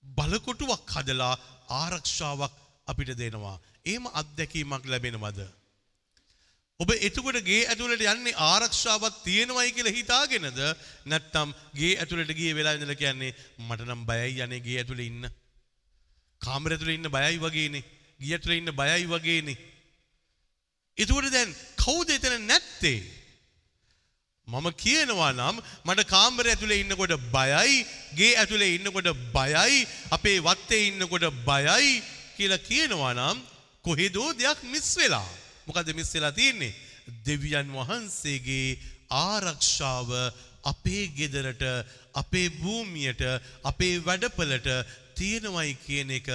B: බලකොටුවක් හදලා ආරක්ෂාවක් අපිට දෙනවා. එහෙම අත්දැකීමක් ලැබෙනවද? ඔබ එතකොට ගේ ඇතුළට යන්නේ ආරක්ෂාවක් තියෙනවයි කියලා හිතාගෙනද නැත්නම් ගේ ඇතුළට ගියේ වෙලා ඉඳලා කියන්නේ මට නම් බයයි යන්නේ ගේ ඇතුළේ ඉන්න. කාමරය ඇතුළේ ඉන්න බයයි වගේනේ. ගේ ඇතුළේ ඉන්න බයයි වගේනේ. එතකොට දැන් කවුද එතන නැත්තේ? මම කියනවා නම් මට කාමරය ඇතුලේ ඉන්නකොට බයයි, ගේ ඇතුලේ ඉන්නකොට බයයි, අපේ වත්තේ ඉන්නකොට බයයි කියලා කියනවා නම් කොහෙදෝ දෙයක් මිස් වෙලා. මොකද මිස් වෙලා තියෙන්නේ? දෙවියන් වහන්සේගේ ආරක්ෂාව අපේ ගෙදරට, අපේ භූමියට, අපේ වැඩපළට තියෙනවයි කියන එක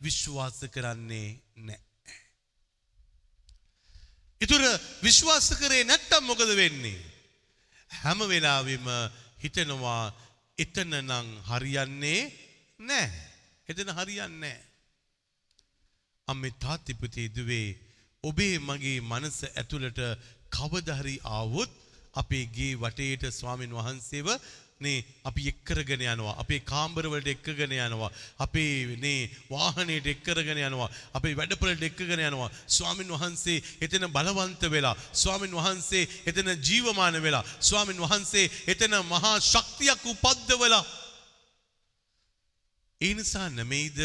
B: විශ්වාස කරන්නේ නැහැ. ඉතුර විශ්වාස කරේ නැත්තම් මොකද වෙන්නේ? හැම වෙලාවෙම හිතනවා එතන නම් හරියන්නේ නෑ. එතන හරියන්නේ නෑ. අම්මේ තාත්තිපුතේ දුවේ ඔබේ මගේ මනස ඇතුළට කවදහරි ආවොත් අපේ ගේ වටේට ස්වාමින් වහන්සේව නේ අපි එක්කරගෙන යනවා. අපේ කාම්බරවලට එක්කගෙන යනවා. අපේ නේ වාහනයට එක්කරගෙන යනවා. අපේ වැඩපොළට එක්කගෙන යනවා. ස්වාමින් වහන්සේ එතන බලවන්ත වෙලා ස්වාමින් වහන්සේ එතන ජීවමාන වෙලා ස්වාමින් වහන්සේ එතන මහා ශක්තියක් උපද්දවලා. ඒ නිසා නෙමෙයිද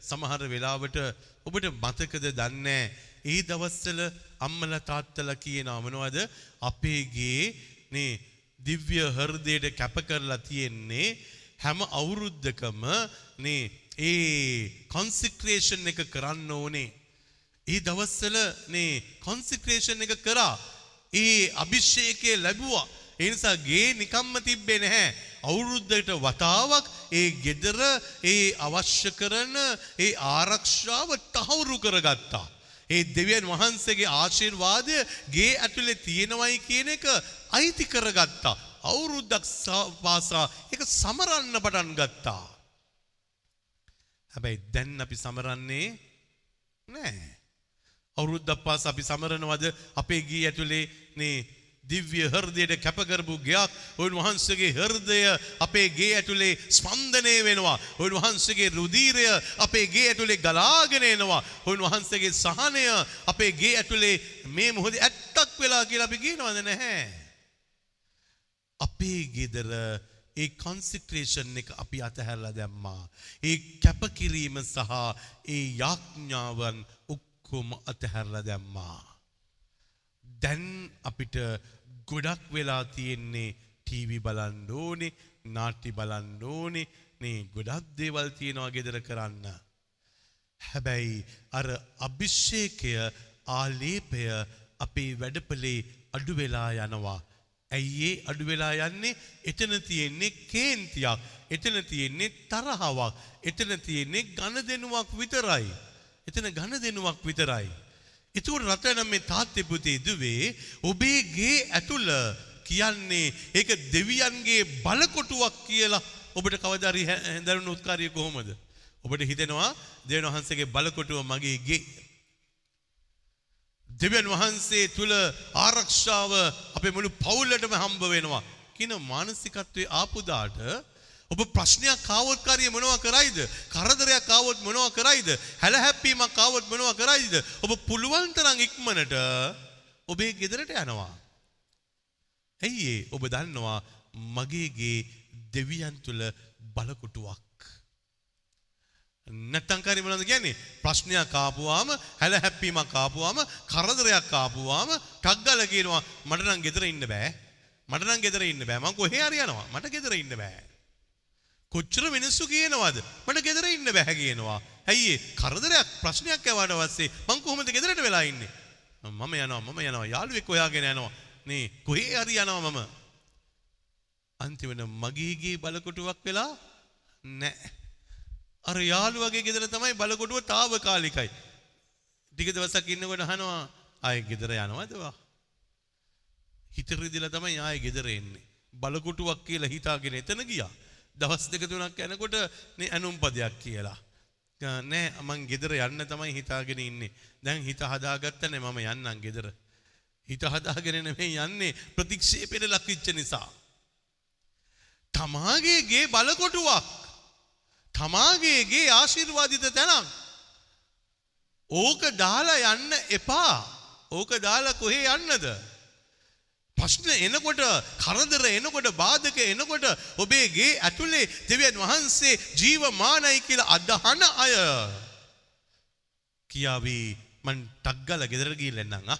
B: සමහර වෙලාවට ඔබට මතකද දන්නේ ඒ දවස්වල අම්මලා තාත්තලා කියනවා මොනවද අපේගේ නේ දිව්‍ය හෘදයට කැප කරලා තියෙන්නේ හැම අවුරුද්දකම නේ ඒ කොන්සික්‍රේෂන් එක කරන්න ඕනේ. ඒ දවස්වල නේ කොන්සික්‍රේෂන් එක කරා. ඒ අභිෂේකය ලැබුවා. ඒ නිසා ගේ නිකම්ම තිබ්බේ නැහැ. අවුරුද්දකට වතාවක් ඒ ගෙදර ඒ අවශ්‍ය කරන ඒ ආරක්ෂාව තහවුරු කරගත්තා. ඒ දෙවියන් වහන්සේගේ ආශිර්වාදය ගේ ඇතුලේ තියෙනවයි කියන එක අයිති කරගත්තා. අවුරුද්දක් පාසා ඒක සමරන්න පටන් ගත්තා. හැබැයි දැන් අපි සමරන්නේ නෑ. අවුරුද්දක් පාස අපි සමරනවද අපේ ගී ඇතුලේ නේ දිව්‍ය හෘදයට කැපකරපු ගයක් උන්වහන්සේගේ හෘදය අපේ ගේ ඇතුලේ ස්පන්දනය වෙනවා. උන්වහන්සේගේ රුධීරය අපේ ගේ ඇතුලේ ගලාගෙන එනවා. උන්වහන්සේගේ සහනය අපේ ගේ ඇතුලේ මේ මොහොතේ ඇත්තක් වෙලා කියලා අපි කියනවද නැහැ? අපේ ගෙදර ඒ කොන්සික්‍රේෂන් එක අපි අතහැරලා දැම්මා. ඒ කැපකිරීම සහ ඒ යාඥාවන් ඔක්කොම අතහැරලා දැම්මා. දැන් අපිට ගොඩක් වෙලා තියෙන්නේ ටීවි බලන්න ඕනේ, නාට්‍ය බලන්න ඕනේ, මේ ගොඩක් දේවල් තියෙනවා ගෙදර කරන්න. හැබැයි අර අභිෂේකය ආලේපය අපේ වැඩපලේ අඩු වෙලා යනවා. ඇයි ඒ අඩු වෙලා යන්නේ? එතන තියෙන්නේ කේන්තියක්. එතන තියෙන්නේ තරහවක්. එතන තියෙන්නේ ඝනදෙනුවක් විතරයි. එතන ඝනදෙනුවක් විතරයි. එතකොට රටනම් මේ තාත්තේ පුතේ දුවේ ඔබේ ගේ ඇතුළ කියන්නේ ඒක දෙවියන්ගේ බලකොටුවක් කියලා ඔබට කවදා හරි හැඳරුණු උත්කාරය කොහොමද? ඔබට හිතෙනවා දෙවියන් වහන්සේගේ බලකොටුව මගේ ගේ දෙවියන් වහන්සේ තුල ආරක්ෂාව අපේ මුළු පවුලටම හම්බ වෙනවා කියන මානසිකත්වයේ ආපුදාට ඔබ ප්‍රශ්නයක් ආවොත් කාරිය මොනවා කරයිද? කරදරයක් ආවොත් මොනවා කරයිද? හැලහැප්පීමක් ආවොත් මොනවා කරයිද? ඔබ පුළුවන් තරම් ඉක්මනට ඔබේ ගෙදරට යනවා. ඇයි ඒ? ඔබ දන්නවා මගේගේ දෙවියන් තුල බලකොටුවක්. නැත්තම් කාරිය මොනවද කියන්නේ? ප්‍රශ්නයක් ආපුවාම හැලහැප්පීමක් ආපුවාම කරදරයක් ආපුවාම ටක් ගාලා කියනවා මට නම් ගෙදර ඉන්න බෑ. මට නම් ගෙදර ඉන්න බෑ. මං කොහේ හරි යනවා. මට ගෙදර ඉන්න බෑ. කොච්චර මිනිස්සු කියනවද මට ගෙදර ඉන්න බැහැ කියනවා. ඇයි කරදරයක් ප්‍රශ්නයක් ඇවට පස්සේ මං කොහොමද ගෙදරට වෙලා ඉන්නේ? මම යනවා මම යනවා යාළුවෙක් හොයාගෙන යනවා. නේ කොහේ හරි යනවා මම. අන්තිමට මගේගේ බලකොටුවක් වෙලා නැහැ. අර යාළුවගේ ගෙදර තමයි බලකොටුව తాවකාලිකයි. ටික දවසක් ඉන්නකොට අහනවා ආයේ ගෙදර යනවද වා? හිත රිදිලා තමයි ආයේ ගෙදර එන්නේ. බලකොටුවක් කියලා හිතාගෙන එතන ගියා. දවස් දෙක තුනක් යනකොට නේ ඇනුම්පදයක් කියලා. නෑ මං ගෙදර යන්න තමයි හිතාගෙන ඉන්නේ. දැන් හිත හදාගත්තනේ මම යන්නම් ගෙදර. හිත හදාගෙන නෙමෙයි යන්නේ ප්‍රතික්ෂේපෙට ලක්විච්ච නිසා. තමාගේ ගේ බලකොටුවක්. තමාගේ ගේ ආශිර්වාදිත තැනක්. ඕක දාලා යන්න එපා. ඕක දාලා කොහේ යන්නද? ප්‍රශ්න එනකොට කරදර එනකොට බාධක එනකොට ඔබේ ගේ ඇතුලේ දෙවියන් වහන්සේ ජීවමානයි කියලා අදහන අය. කියාවි මං ටක් ගාලා ගෙදර ගිහිල්ලා එන්නම් ආ?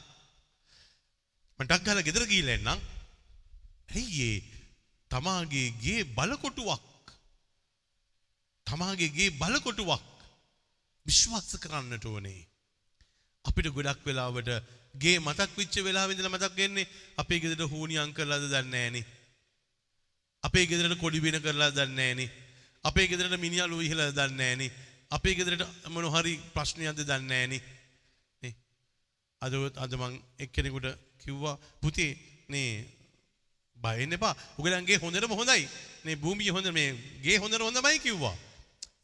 B: මං ටක් ගාලා ගෙදර ගිහිල්ලා එන්නම්. ඇයි තමාගේ ගේ බලකොටුවක්. තමාගේ ගේ බලකොටුවක්. විශ්වාස කරන්නට ඕනේ. අපිට ගොඩක් වෙලාවට ගේ මතක් විච්ච වෙලාවෙ ඉඳලා මතක් වෙන්නේ අපේ ගෙදරට හූනියම් කරලාද දන්නේ නැහනේ. අපේ ගෙදරට කොඩි බින කරලා දන්නේ නැහනේ. අපේ ගෙදරට මිනිහලු ඉහලා දන්නේ නැහනේ. අපේ ගෙදරට මොන හරි ප්‍රශ්නයක්ද දන්නේ නැහනේ. නේ. අද අද මං එක්කෙනෙකුට කිව්වා පුතේ නේ බයන්න එපා උගලන්ගේ හොඳටම හොඳයි මේ භූමිය හොඳ මේ ගේ හොඳට හොඳමයි කිව්වා.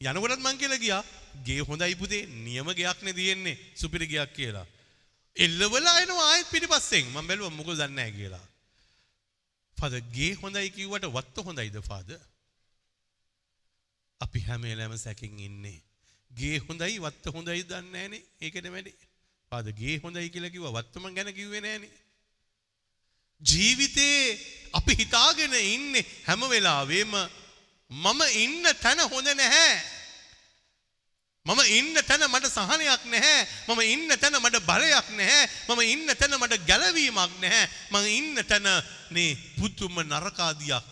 B: යනකොටත් මං කියලා ගියා ගේ හොඳයි පුතේ නියම ගයක්නේ තියෙන්නේ සුපිරි ගයක් කියලා. එල්ලවලා එනවා ආයෙත් පිටිපස්සෙන් මම බැලුවා මොකද දන්නේ නැහැ කියලා. ෆාදර් ගේ හොඳයි කිව්වට වත්ත හොඳයිද ෆාදර්? අපි හැම වෙලාවෙම සැකින් ඉන්නේ. ගේ හොඳයි වත්ත හොඳයි දන්නේ නැහනේ. ඒක නෙමෙයි. ෆාදර් ගේ හොඳයි කියලා කිව්වා වත්තම ගැන කිව්වේ නැහනේ. ජීවිතේ අපි හිතාගෙන ඉන්නේ හැම වෙලාවෙම මම ඉන්න තැන හොඳ නැහැ. මම ඉන්න තැන මට සහනයක් නැහැ. මම ඉන්න තැන මට බලයක් නැහැ. මම ඉන්න තැන මට ගැලවීමක් නැහැ. මම ඉන්න තැන නේ පුදුම නරකාදියක්.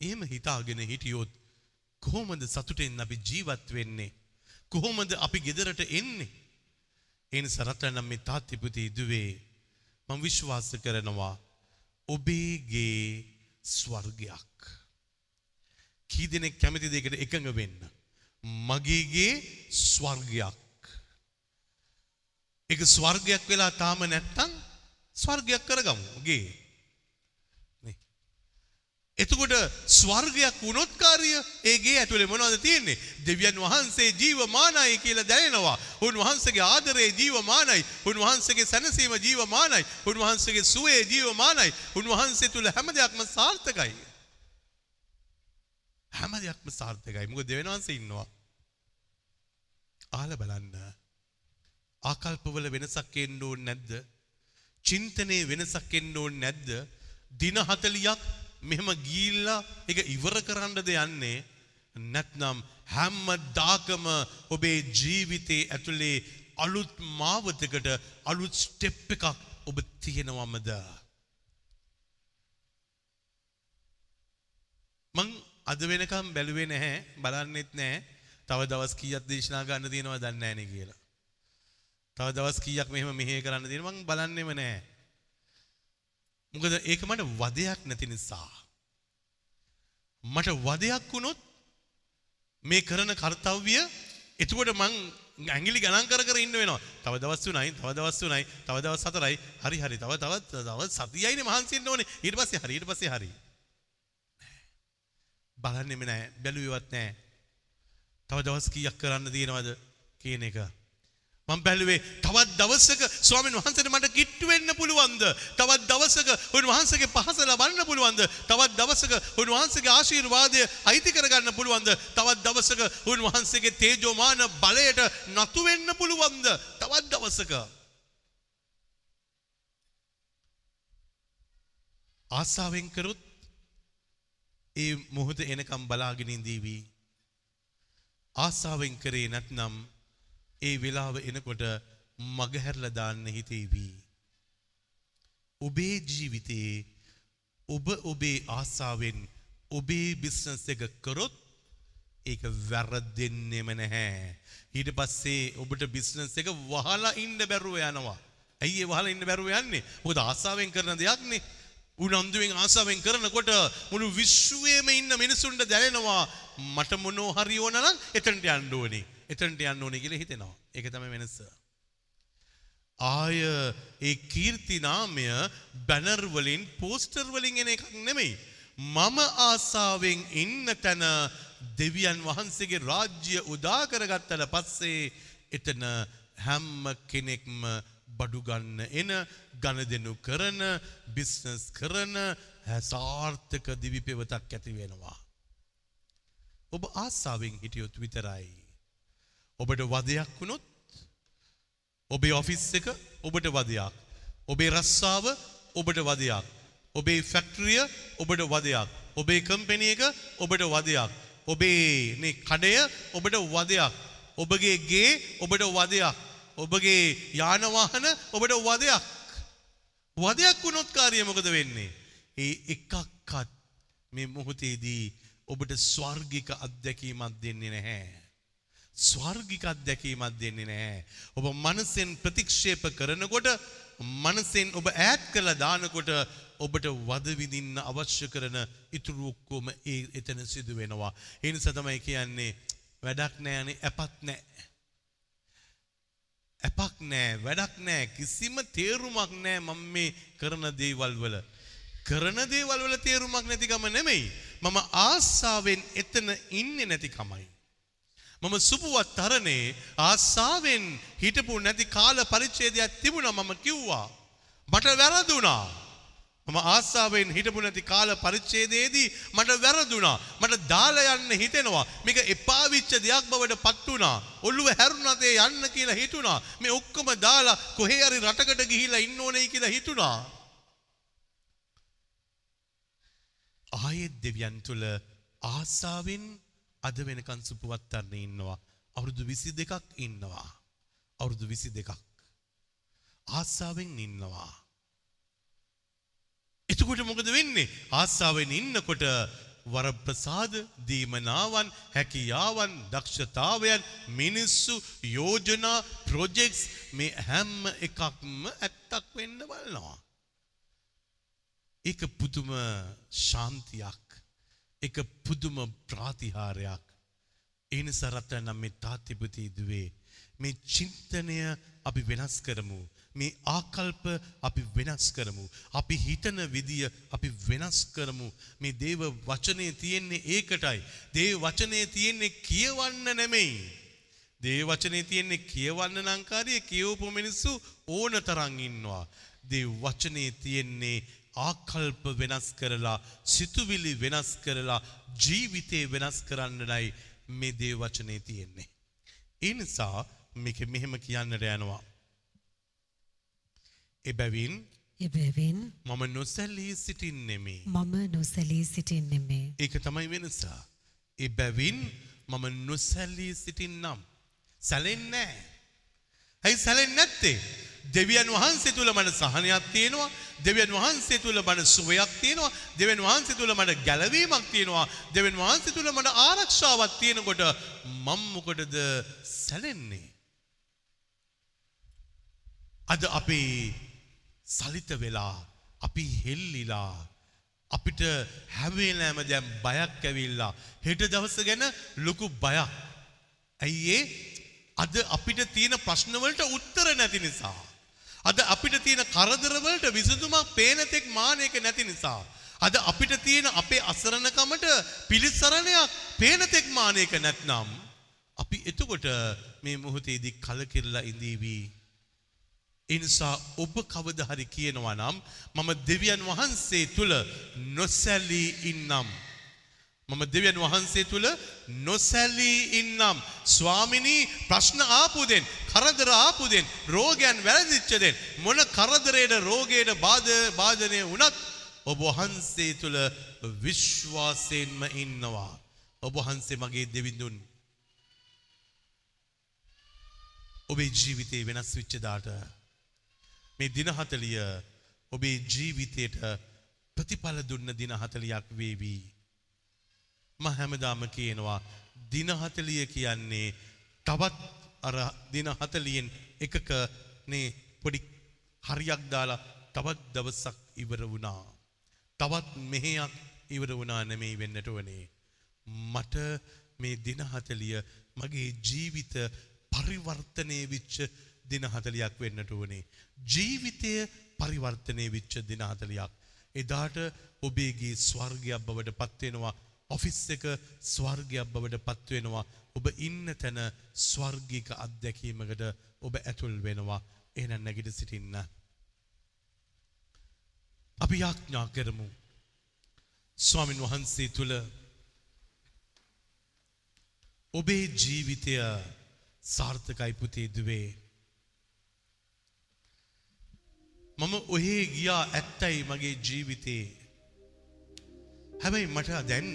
B: එහෙම හිතාගෙන හිටියොත් කොහොමද සතුටෙන් අපි ජීවත් වෙන්නේ? කොහොමද අපි ගෙදරට එන්නේ? ඒ නිසා රටනම් මේ තාත්ති පුතේ දුවේ මම විශ්වාස කරනවා ඔබේගේ ස්වර්ගයක්. කී දෙනෙක් කැමති දෙයකට එකඟ වෙන්න. මගේගේ ස්වර්ගයක්. එක ස්වර්ගයක් වෙලා තාම නැත්තම් ස්වර්ගයක් කරගමු. ගේ. නේ. එතකොට ස්වර්ගයක් වුණොත් කාර්ය ඒගේ ඇතුලේ මොනවද තියෙන්නේ? දෙවියන් වහන්සේ ජීවමානයි කියලා දැනෙනවා. උන්වහන්සේගේ ආදරේ ජීවමානයි. උන්වහන්සේගේ සැනසීම ජීවමානයි. උන්වහන්සේගේ සුවේ ජීවමානයි. උන්වහන්සේ තුල හැම දෙයක්ම සාර්ථකයි. හැම දෙයක්ම සාර්ථකයි. මොකද දෙවියන් වහන්සේ ඉන්නවා. අහලා බලන්න. ආකල්පවල වෙනසක් එන්න ඕනේ නැද්ද? චින්තනයේ වෙනසක් එන්න ඕනේ නැද්ද? දින 40ක් මෙහෙම ගිහිල්ලා ඒක ඉවර කරන්නද යන්නේ නැත්නම් හැමදාකම ඔබේ ජීවිතේ ඇතුලේ අලුත් මාවතකට අලුත් ස්ටෙප් එකක් ඔබ තියෙනවමද මං අද වෙනකම් බැලුවේ නැහැ බලන්නෙත් නැහැ තව දවස් කීයක් දේශනා ගන්න තියෙනවද දන්නේ නැහැ නේ කියලා තව දවස් කීයක් මෙහෙම මෙහෙ කරන්න තියෙනවා මං බලන්නෙම නැහැ මොකද ඒක මට වදයක් නැති නිසා. මට වදයක් වුණොත් මේ කරන කර්තව්‍ය එතකොට මං ඇඟිලි ගණන් කර කර ඉන්න වෙනවා. තව දවස් තුනයි, තව දවස් තුනයි, තව දවස් හතරයි. හරි හරි. තව තව තව සතියයිනේ මහන්සි වෙන්න ඕනේ. ඊට පස්සේ හරි. ඊට පස්සේ හරි. බලන්නෙම නැහැ. බැලුවේවත් නැහැ. තව දවස් කීයක් කරන්න තියෙනවද කියන එක. මම බැලුවේ තවත් දවසක ස්වාමීන් වහන්සේට මට කිට්ටු වෙන්න පුළුවන්ද? තවත් දවසක උන්වහන්සේගේ පහස ලබන්න පුළුවන්ද? තවත් දවසක උන්වහන්සේගේ ආශිර්වාදය අයිති කරගන්න පුළුවන්ද? තවත් දවසක උන්වහන්සේගේ තේජෝමාන බලයට නතු වෙන්න පුළුවන්ද? තවත් දවසක ආසාවෙන් කරොත් ඒ මොහොත එනකම් බලාගෙන ඉඳීවි. ආසාවෙන් කරේ නැත්නම් ඒ වෙලාව එනකොට මගහැරලා දාන්න හිතේවි. ඔබේ ජීවිතයේ ඔබ ඔබේ ආසාවෙන් ඔබේ බිස්නස් එක කරොත් ඒක වැරදෙන්නෙම නැහැ. ඊට පස්සේ ඔබට බිස්නස් එක වහලා ඉන්න බැරුව යනවා. ඇයි ඒ වහලා ඉන්න බැරුව යන්නේ? මොකද ආසාවෙන් කරන දෙයක්නේ. උනන්දුවෙන් ආසාවෙන් කරනකොට මුළු විශ්වයේම ඉන්න මිනිසුන්ට දැනෙනවා මට මොනෝ හරි ඕන නම් එතනට යන්න ඕනේ. එතනට යන්න ඕනේ කියලා හිතෙනවා. ඒක තමයි වෙනස. ආය ඒ කීර්ති නාමය බැනර් වලින් පෝස්ටර් වලින් එන එකක් නෙමෙයි. මම ආසාවෙන් ඉන්න තැන දෙවියන් වහන්සේගේ රාජ්‍ය උදා කරගත්තට පස්සේ එතන හැම කෙනෙක්ම බඩු ගන්න එන ගණදෙනු කරන බිස්නස් කරන සාර්ථක දිවි පෙවතක් ඇති වෙනවා. ඔබ ආසාවෙන් හිටියොත් විතරයි. ඔබට වදයක් වුණොත් ඔබේ ඔෆිස් එක ඔබට වදයක්. ඔබේ රස්සාව ඔබට වදයක්. ඔබේ ෆැක්ටරිය ඔබට වදයක්. ඔබේ කම්පැනි එක ඔබට වදයක්. ඔබේ මේ කඩය ඔබට වදයක්. ඔබගේ ගේ ඔබට වදයක්. ඔබගේ යාන වාහන ඔබට වදයක්. වදයක් වුණොත් කාර්යය මොකද වෙන්නේ? ඒ එකක්වත් මේ මොහොතේදී ඔබට ස්වර්ගික අත්දැකීමක් දෙන්නේ නැහැ. ස්වර්ගික අත්දැකීමක් දෙන්නේ නැහැ. ඔබ මනසෙන් ප්‍රතික්ෂේප කරනකොට මනසෙන් ඔබ ඈත් කරලා දානකොට ඔබට වද විඳින්න අවශ්‍ය කරන ඉතුරු ඔක්කොම ඒ එතන සිදු වෙනවා. ඒ නිසා තමයි කියන්නේ වැඩක් නැහැනේ අපත් නැහැ. අපක් නෑ වැඩක් නෑ කිසිම තේරුමක් නෑ මම මේ කරන දේවල් වල කරන දේවල් වල තේරුමක් නැතිකම නෙමෙයි. මම ආසාවෙන් එතන ඉන්නේ නැතිකමයි. මම සුපුවත් තරනේ ආසාවෙන් හිටපු නැති කාල පරිච්ඡේදයක් තිබුණා මම කිව්වා. මට වැරදුනා. මම ආසාාවෙන් හිටපු නැති කාල පරිච්ඡේදයේදී මට වැරදුනා. මට දාලා යන්න හිතෙනවා. මේක එපා විච්ච දෙයක් බවට පත් වුණා. ඔළුව හැරුණතේ යන්න කියලා හිතුණා. මේ ඔක්කොම දාලා කොහේ හරි රටකට ගිහිල්ලා ඉන්න ඕනේ කියලා හිතුණා. ආයෙත් දෙවියන් තුල ආසාවෙන් අද වෙනකන් සුපවත්තරනේ ඉන්නවා. අවුරුදු 22ක් ඉන්නවා. අවුරුදු 22ක්. ආසාවෙන් ඉන්නවා. එතකොට මොකද වෙන්නේ? ආසාවෙන් ඉන්නකොට වරප්‍රසාද දීමනාවන් හැකියාවන් දක්ෂතාවයන් මිනිස්සු යෝජනා ප්‍රොජෙක්ට්ස් මේ හැම එකක්ම ඇත්තක් වෙන්න බලනවා. ඒක පුදුම ශාන්තියක්. එක පුදුම ප්‍රාතිහාරයක්. ඒ නිසා රත්නම් මේ තාත්තිපති දුවේ මේ චින්තනය අපි වෙනස් කරමු. මේ ආකල්ප අපි වෙනස් කරමු. අපි හිතන විදිය අපි වෙනස් කරමු. මේ දේව වචනේ තියෙන්නේ ඒකටයි. දේව වචනේ තියෙන්නේ කියවන්න නෙමෙයි. දේව වචනේ තියෙන්නේ කියවන්න නම් කාර්යය කියවපු මිනිස්සු ඕන තරම් ඉන්නවා. දේව වචනේ තියෙන්නේ ආකල්ප වෙනස් කරලා සිතුවිලි වෙනස් කරලා ජීවිතේ වෙනස් කරන්නයි මේ දේව වචනේ තියෙන්නේ. ඒ නිසා මේක මෙහෙම කියන්නට යනවා. එබැවින්
A: එබැවින්
B: මම නොසැලී සිටින්නෙමි.
A: මම නොසැලී සිටින්නෙමේ.
B: ඒක තමයි වෙනස. එබැවින් මම නොසැලී සිටින්නම්. සැලෙන්නේ නැහැ. ඇයි සැලෙන්නේ නැත්තේ? දෙවියන් වහන්සේ තුල මට සහනයක් තියෙනවා. දෙවියන් වහන්සේ තුල මට සුවයක් තියෙනවා. දෙවියන් වහන්සේ තුල මට ගැලවීමක් තියෙනවා. දෙවියන් වහන්සේ තුල මට ආරක්ෂාවක් තියෙනකොට මම මොකටද සැලෙන්නේ? අද අපේ සලිත වෙලා අපි හෙල්ලිලා අපිට හැවේලෑම දැම් බයක් ඇවිල්ලා හෙට දවස ගැන ලොකු බයක්. ඇයි ඒ අද අපිට තියෙන ප්‍රශ්නවලට උත්තර නැති නිසා. අද අපිට තියෙන කරදරවලට විසඳුමක් පේනතෙක් මානයක නැති නිසා. අද අපිට තියෙන අපේ අසරණකමට පිළිසරණයක් පේනතෙක් මානයක නැත්නම්. අපි එතකොට මේ මොහොතේදී කලකිරලා ඉඳීවී. එනිසා ඔබ කවද හරි කියනවා නම් මම දෙවියන් වහන්සේ තුළ නොසැලී ඉන්නම්. මම දෙවියන් වහන්සේ තුළ නොසැලී ඉන්නම්. ස්වාමිනී ප්‍රශ්න ආපුදෙන් කරදර ආපුදෙන් රෝගයන් වැරදිච්චදෙන් මොන කරදරයට රෝගයට බාධනය වනත් ඔබ වහන්සේ තුළ විශ්වාසයෙන්ම ඉන්නවා. ඔබ වහන්සේ මගේ දෙවිඳුන්. ඔබේ ජීවිතේ වෙනස් විච්චදාට මේ දින හතලිය ඔබේ ජීවිතයට ප්‍රතිඵල දුන්න දින හතලියක් වේවී. ම හැමදාම කියනවා දින හතලිය කියන්නේ තවත් අර දින හතලියෙන් එකක නේ පොඩි හරියක් දාලා තවත් දවසක් ඉවර වුණා. තවත් මෙහෙයක් ඉවර වුණා නෙමෙයි වෙන්නට වනේ. මට මේ දින හතලිය මගේ ජීවිත පරිවර්තනය විච්ච දින හතලියක් වෙන්නට වනේ. ජීවිතය පරිවර්තනය විච්ච දින හතලියක්. එදාට ඔබේගේ ස්වර්ගයක් බවට පත්වෙනවා ඔෆිස් එක ස්වර්ගයක් බවට පත්වෙනවා ඔබ ඉන්න තැන ස්වර්ගික අත්දැකීමකට ඔබ ඇතුල් වෙනවා එන නැගිට සිටින්න. අපි යාඥා කරමු. ස්වාමින් වහන්සේ තුළ ඔබේ ජීවිතය සාර්ථකයි පුතේ දුවේ. මම ඔහේ ගියා ඇත්තයි මගේ ජීවිතේ. හැබැයි මට දැන්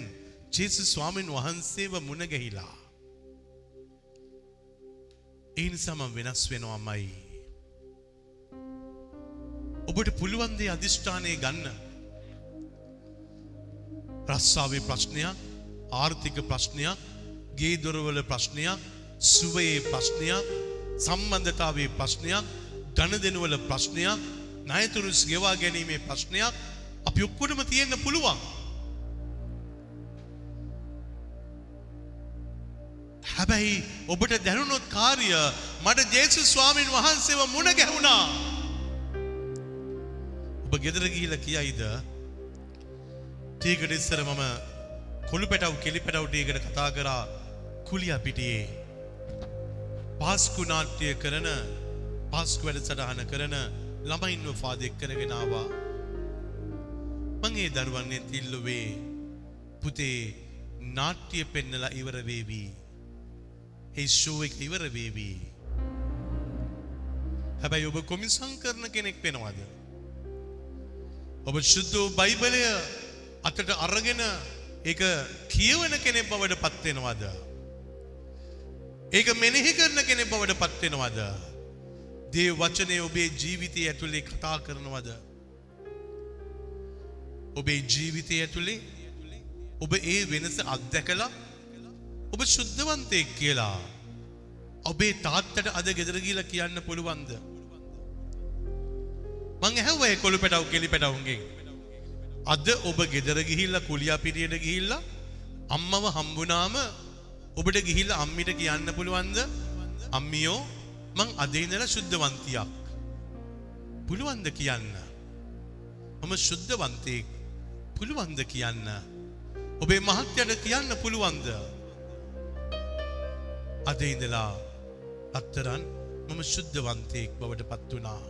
B: ජේසු ස්වාමීන් වහන්සේව මුණ ගැහිලා. ඒ නිසා මම වෙනස් වෙනවමයි. ඔබට පුළුවන් දේ අදිෂ්ඨානය ගන්න. රස්සාවේ ප්‍රශ්නයක්, ආර්ථික ප්‍රශ්නයක්, ගේ දොරවල ප්‍රශ්නයක්, සුවයේ ප්‍රශ්නයක්, සම්බන්ධතාවයේ ප්‍රශ්නයක්, ගණදෙනුවල ප්‍රශ්නයක්, ණයතුරුස් ගෙවා ගැනීමේ ප්‍රශ්නයක් අපි ඔක්කොටම තියෙන්න පුළුවන්. හැබැයි ඔබට දැනුනොත් කාර්ය මට ජේසු ස්වාමීන් වහන්සේව මුණ ගැහුණා. ඔබ ගෙදර ගිහිල්ලා කියයිද ටීකට ඉස්සර මම කොළු පැටව් කෙලි පැටව් ටීකට කතා කරා කුලිය පිටියේ පාස්කු නාට්‍ය කරන පාස්කු වැඩසටහන කරන ළමයින්ව ෆාදෙක් කරගෙන ආවා. මං ඒ දරුවන්ගෙන් ඉල්ලුවේ පුතේ නාට්‍ය පෙන්නලා ඉවර වේවි. ඒ ෂෝ එක ඉවර වේවි. හැබැයි ඔබ කොමිසම් කරන කෙනෙක් වෙනවද? ඔබ ශුද්ධ වූ බයිබලය අතට අරගෙන ඒක කියවන කෙනෙක් බවට පත් වෙනවද? ඒක මෙනෙහි කරන කෙනෙක් බවට පත් වෙනවද? දේව වචනය ඔබේ ජීවිතය ඇතුලේ කතා කරනවද? ඔබේ ජීවිතය ඇතුලේ ඔබ ඒ වෙනස අත්දැකලා ඔබ ශුද්ධවන්තයෙක් කියලා ඔබේ තාත්තට අද ගෙදර ගිහිල්ලා කියන්න පුළුවන්ද? මං ඇහුවා ඒ කොළු පැටව් කෙලි පැටවුන්ගෙන් අද ඔබ ගෙදර ගිහිල්ලා කුලියා පිටියට ගිහිල්ලා අම්මව හම්බුනාම ඔබට ගිහිල්ලා අම්මිට කියන්න පුළුවන්ද? අම්මියෝ මං අද ඉඳලා ශුද්ධවන්තියක්. පුළුවන්ද කියන්න? මම ශුද්ධවන්තයෙක්. පුළුවන්ද කියන්න? ඔබේ මහත්යට කියන්න පුළුවන්ද? අද ඉඳලා අත්තරන් මම ශුද්ධවන්තයෙක් බවට පත් වුණා.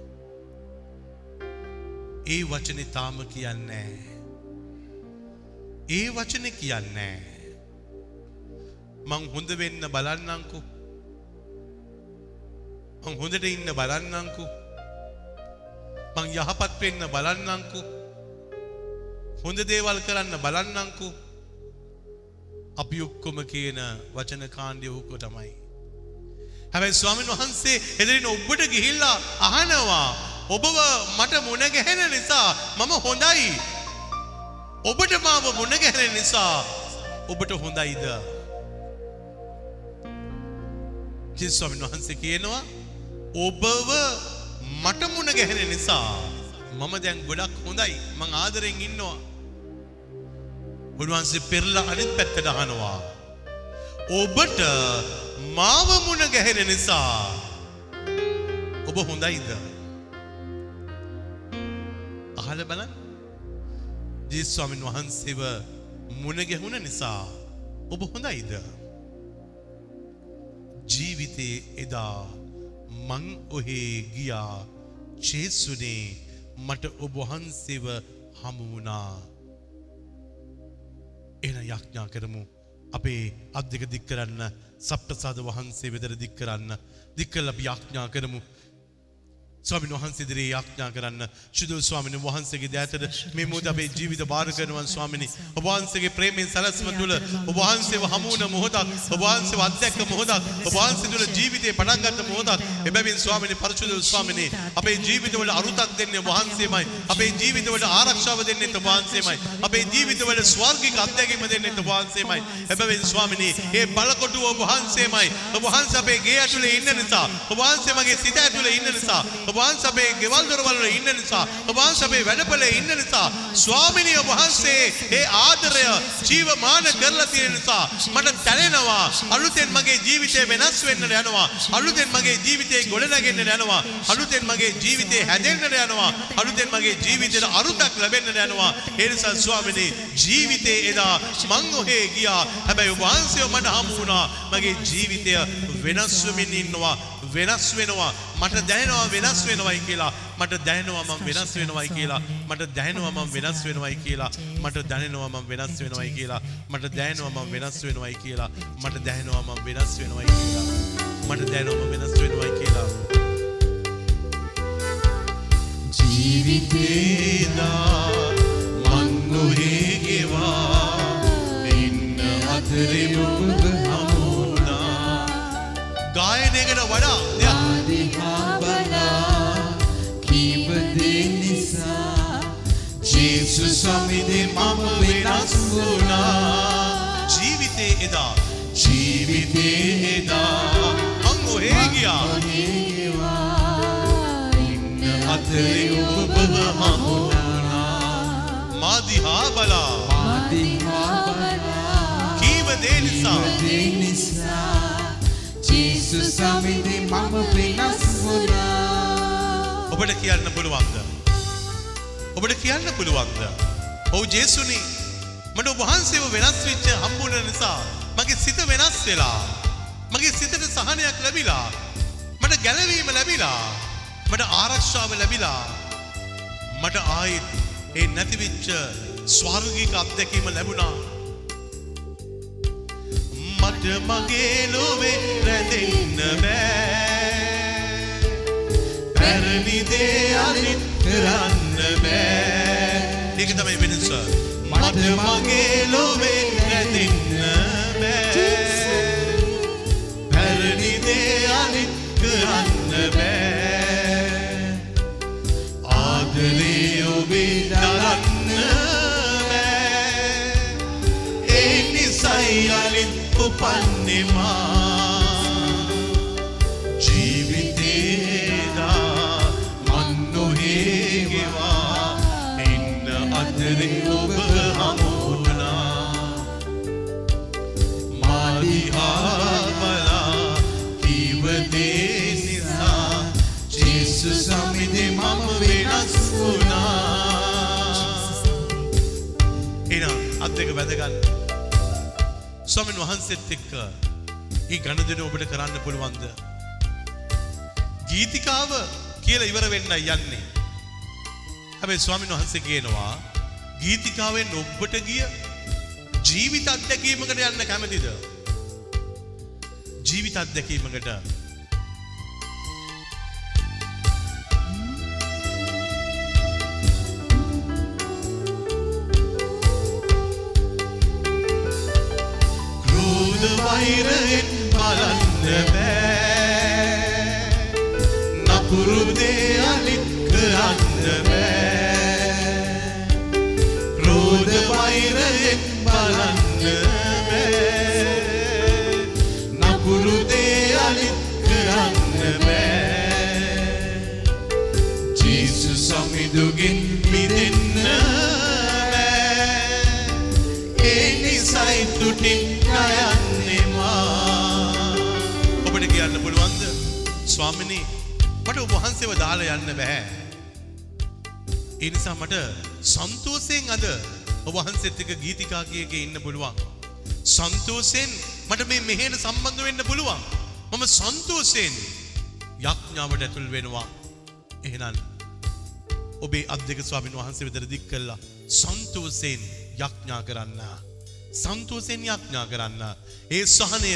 B: ඒ වචනේ තාම කියන්නේ ඒ වචනේ කියන්නේ මං හොඳ වෙන්න බලන්නම්කෝ. මං හොඳට ඉන්න බලන්නම්කෝ මං යහපත් වෙන්න බලන්නම්කෝ හොඳ දේවල් කරන්න බලන්නම්කෝ අපි ඔක්කොම කියන වචන කාණ්ඩය ඕක තමයි. හැබැයි ස්වාමීන් වහන්සේ එදිරින් ඔබට ගිහිල්ලා අහනවා. ඔබව මට මුණ ගැහෙන නිසා මම හොඳයි. ඔබට මාව මුණ ගැහෙන නිසා ඔබට හොඳයිද? ජේසුස් ස්වාමීන් වහන්සේ කියනවා ඔබව මට මුණ ගැහෙන නිසා මම දැන් ගොඩක් හොඳයි. මං ආදරෙන් ඉන්නවා. උන්වහන්සේ පෙරලා අනිත් පැත්තට අහනවා. ඔබට මාව මුණ ගැහෙන නිසා ඔබ හොඳයිද? අහල බලන්න. ජේසුස් ස්වාමීන් වහන්සේව මුණ ගැහුණ නිසා ඔබ හොඳයිද? ජීවිතේ එදා මං ඔහේ ගියා. ජේසුනේ මට ඔබ වහන්සේව හමු වුණා. එන යඥා කරමු. අපේ අත් දෙක දික් කරන්න සප්‍රසාද වහන්සේ වෙදර දික් කරන්න. දික් කරලා අපි යාඥා කරමු. ස්වාමීන් වහන්සේ ඉදිරියේ යාඥා කරන්න. ශුද්ධ ස්වාමීන් වහන්සේගේ දෑතට මේ මොහොත අපේ ජීවිත බාර කරනවා ස්වාමීනි. ඔබ වහන්සේගේ ප්‍රේමයෙන් සැලැස්ම තුළ ඔබ වහන්සේව හමු වුණ මොහොතක් ඔබ වහන්සේව අත්දැක්ක මොහොතක් ඔබ වහන්සේ තුළ ජීවිතේ පටන් ගන්න මොහොතක් එබැවින් ස්වාමීනි පරිශුද්ධ ස්වාමීනි අපේ ජීවිතවල අරුතක් දෙන්නේ ඔබ වහන්සේමයි. අපේ ජීවිතවල ආරක්ෂාව දෙන්නේ ඔබ වහන්සේමයි. අපේ ජීවිතවල ස්වර්ගික අත්දැකීම දෙන්නේ ඔබ වහන්සේමයි. එබැවින් ස්වාමීනි මේ බලකොටුව ඔබ වහන්සේමයි. ඔබ වහන්සේ අපේ ගේ ඇතුලේ ඉන්න නිසා ඔබ වහන්සේ මගේ සිත ඇතුලේ ඉන්න නිසා ඔබ වහන්සේ අපේ ගෙවල් දොරවල් වල ඉන්න නිසා ඔබ වහන්සේ අපේ වැඩපොලේ ඉන්න නිසා ස්වාමිනිය ඔබ වහන්සේ ඒ ආදරය ජීවමාන කරලා තියෙන නිසා මට දැනෙනවා අලුතෙන් මගේ ජීවිතය වෙනස් වෙන්න යනවා අලුතෙන් මගේ ජීවිතේ ගොඩනගෙන්න යනවා අලුතෙන් මගේ ජීවිතේ හැදෙන්න යනවා අලුතෙන් මගේ ජීවිතේට අරුතක් ලැබෙන්න යනවා. ඒ නිසා ස්වාමිනේ ජීවිතේ එදා මං ඔහේ ගියා. හැබැයි ඔබ වහන්සේ මට හමු වුණා මගේ ජීවිතය වෙනස් වෙමින් ඉන්නවා. වෙනස් වෙනවා. මට දැනෙනවා වෙනස් වෙනවයි කියලා. මට දැනෙනවා මම වෙනස් වෙනවයි කියලා. මට දැනෙනවා මම වෙනස් වෙනවයි කියලා. මට දැනෙනවා මම වෙනස් වෙනවයි කියලා. මට දැනෙනවා මම වෙනස් වෙනවයි කියලා. මට දැනෙනවා මම වෙනස් වෙනවයි කියලා. මට දැනෙනවා මම වෙනස් වෙනවයි කියලා. ජීවිතේදා මන් නොහේ ගෙවා ඉන්න අතරේ ඔබ හමුුණා ගායනයකට වඩා දෙයක්.
C: ජේසු සමිදේ මම වෙනස් වුණා.
B: ජීවිතේ එදා.
C: ජීවිතේ එදා
B: මං ඔහේ ගියා.
C: ඉන්න අතරේ ඔබව හමුුණා
B: මාදිහා බලා
C: මදිහා
B: කීව දේ නිසා.
C: දේ නිසා ජේසු සමිදේ මම වෙනස් වුණා
B: ඔබට කියන්න පුළුවන්ද ඔබට කියන්න පුළුවන්ද ඔව් ජේසුනි මට ඔබ වහන්සේව වෙනස් වෙච්ච හම්බුන නිසා මගේ සිත වෙනස් වෙලා. මගේ සිතට සහනයක් ලැබිලා. මට ගැලවීම ලැබිලා. මට ආරක්ෂාව ලැබිලා. මට ආයෙත් ඒ නැතිවෙච්ච ස්වර්ගික අත්දැකීම ලැබුණා. මට මගේ ලොවේ රැඳෙන්න බෑ. පැරණි දේ අනිත් කරන්න බෑ. ඒක තමයි වෙනස. මට මගේ ලොවේ රැඳෙන්න බෑ. පැරණි දේ අනිත් කරන්න බෑ. අලින් උපන්නෙමා. ජීවිතේදා මන් නොහේ ගෙවා එන්න අතරේ ඔබ හමුුණා. මාදිහා බලා කීවදේ නිසා ජේසු සමිදේ මම වෙනස් වුණා. එනම් අත් දෙක වැදගන්න. ස්වාමීන් වහන්සේත් එක්ක ඒ ගණදෙන ඔබට කරන්න පුළුවන්ද? ගීතිකාව කියලා ඉවර වෙන්න යන්නේ. හැබැයි ස්වාමීන් වහන්සේ කියනවා ගීතිකාවෙන් ඔබට ගිය ජීවිත අත්දැකීමකට යන්න කැමතිද? ජීවිත අත්දැකීමකට ක්‍රෝධ වෛරයෙන් බලන්න බෑ. නපුරු දේ අනිත් කරන්න බෑ. ක්‍රෝධ වෛරයෙන් බලන්න බෑ. නපුරු දේ අනිත් කරන්න බෑ. ජේසු සමිඳුගෙන් මිදෙන්න මට ඔබ වහන්සේව දාලා යන්න බෑ. ඒ නිසා මට සන්තෝෂයෙන් අද ඔබ වහන්සේත් එක්ක ගීතිකා කියක ඉන්න පුළුවන්. සන්තෝෂයෙන් මට මේ මෙහෙට සම්බන්ධ වෙන්න පුළුවන්. මම සන්තෝෂයෙන් යඥාවට ඇතුල් වෙනවා. එහෙනම් ඔබේ අත් දෙක ස්වාමීන් වහන්සේ වෙතට දික් කළා. සන්තෝෂයෙන් යඥා කරන්න. සන්තෝෂයෙන් යඥා කරන්න. ඒ සහනය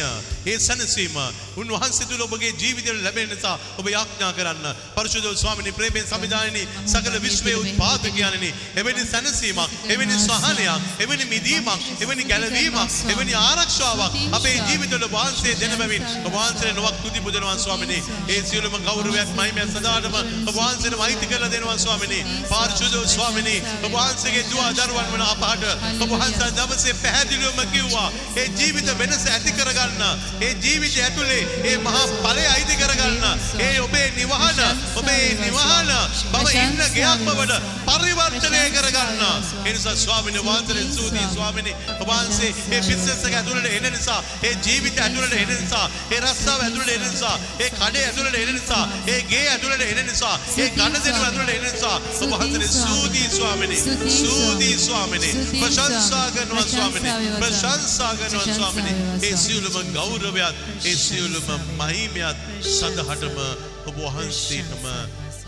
B: ඒ සැනසීම උන්වහන්සේ තුළ ඔබගේ ජීවිතයට ලැබෙන නිසා ඔබ යඥා කරන්න. පරිශුද්ධ ස්වාමිනී ප්‍රේමයෙන් සමිදායනි සකල විශ්වයේ උත්පාදකයන්නි එවැනි සැනසීමක් එවැනි සහනයක් එවැනි මිදීමක් එවැනි ගැලවීමක් එවැනි ආරක්ෂාවක් අපේ ජීවිතවල වහන්සේ දෙන බැවින් ඔබ වහන්සේට නොවක් තුති පුදනවා ස්වාමිනී. ඒ සියලුම ගෞරවයක් මහිමයක් සදාටම ඔබ වහන්සේට වෛති කරලා දෙනවා ස්වාමිනී. පාරිශුද්ධ ස්වාමිනී ඔබ වහන්සේගේ දුව දරුවන් වන අපහට ඔබ වහන්සේ දවසේ පැහැදිලිවම කිව්වා ඒ ජීවිත වෙනස ඇති කරගන්න ඒ ජීවිතය ඇතුලේ ඒ මහා ඵලය අයිති කරගන්න ඒ ඔබේ නිවහන ඔබේ නිවහන බව ඉන්න ගයක් බවට පරිවර්තනය කරගන්න. ඒ නිසා ස්වාමීන් වහන්සේ සූදී ස්වාමීනි වහන්සේ ඒ බිස්නස් එක ඇතුළට එන නිසා ඒ ජීවිත ඇතුළට එන නිසා ඒ රස්සාව ඇතුළට එන නිසා ඒ කඩේ ඇතුළට එන නිසා ඒ ගේ ඇතුළට එන නිසා ඒ ගණ දෙනු ඇතුළට එන නිසා ඔබ වහන්සේ සූදී ස්වාමීනි සූදී ස්වාමීනි ප්‍රශංසා කරනවා ස්වාමීනි ප්‍රශංසා කරනවා ස්වාමීනි. ඒ සියලුම ගෞරවයත් ඒ සියලුම මහිමයත් සඳහටම ඔබ වහන්සේටම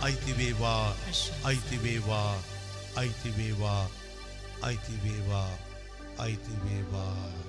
B: අයිති වේවා අයිති වේවා අයිති වේවා අයිති වේවා අයිති වේවා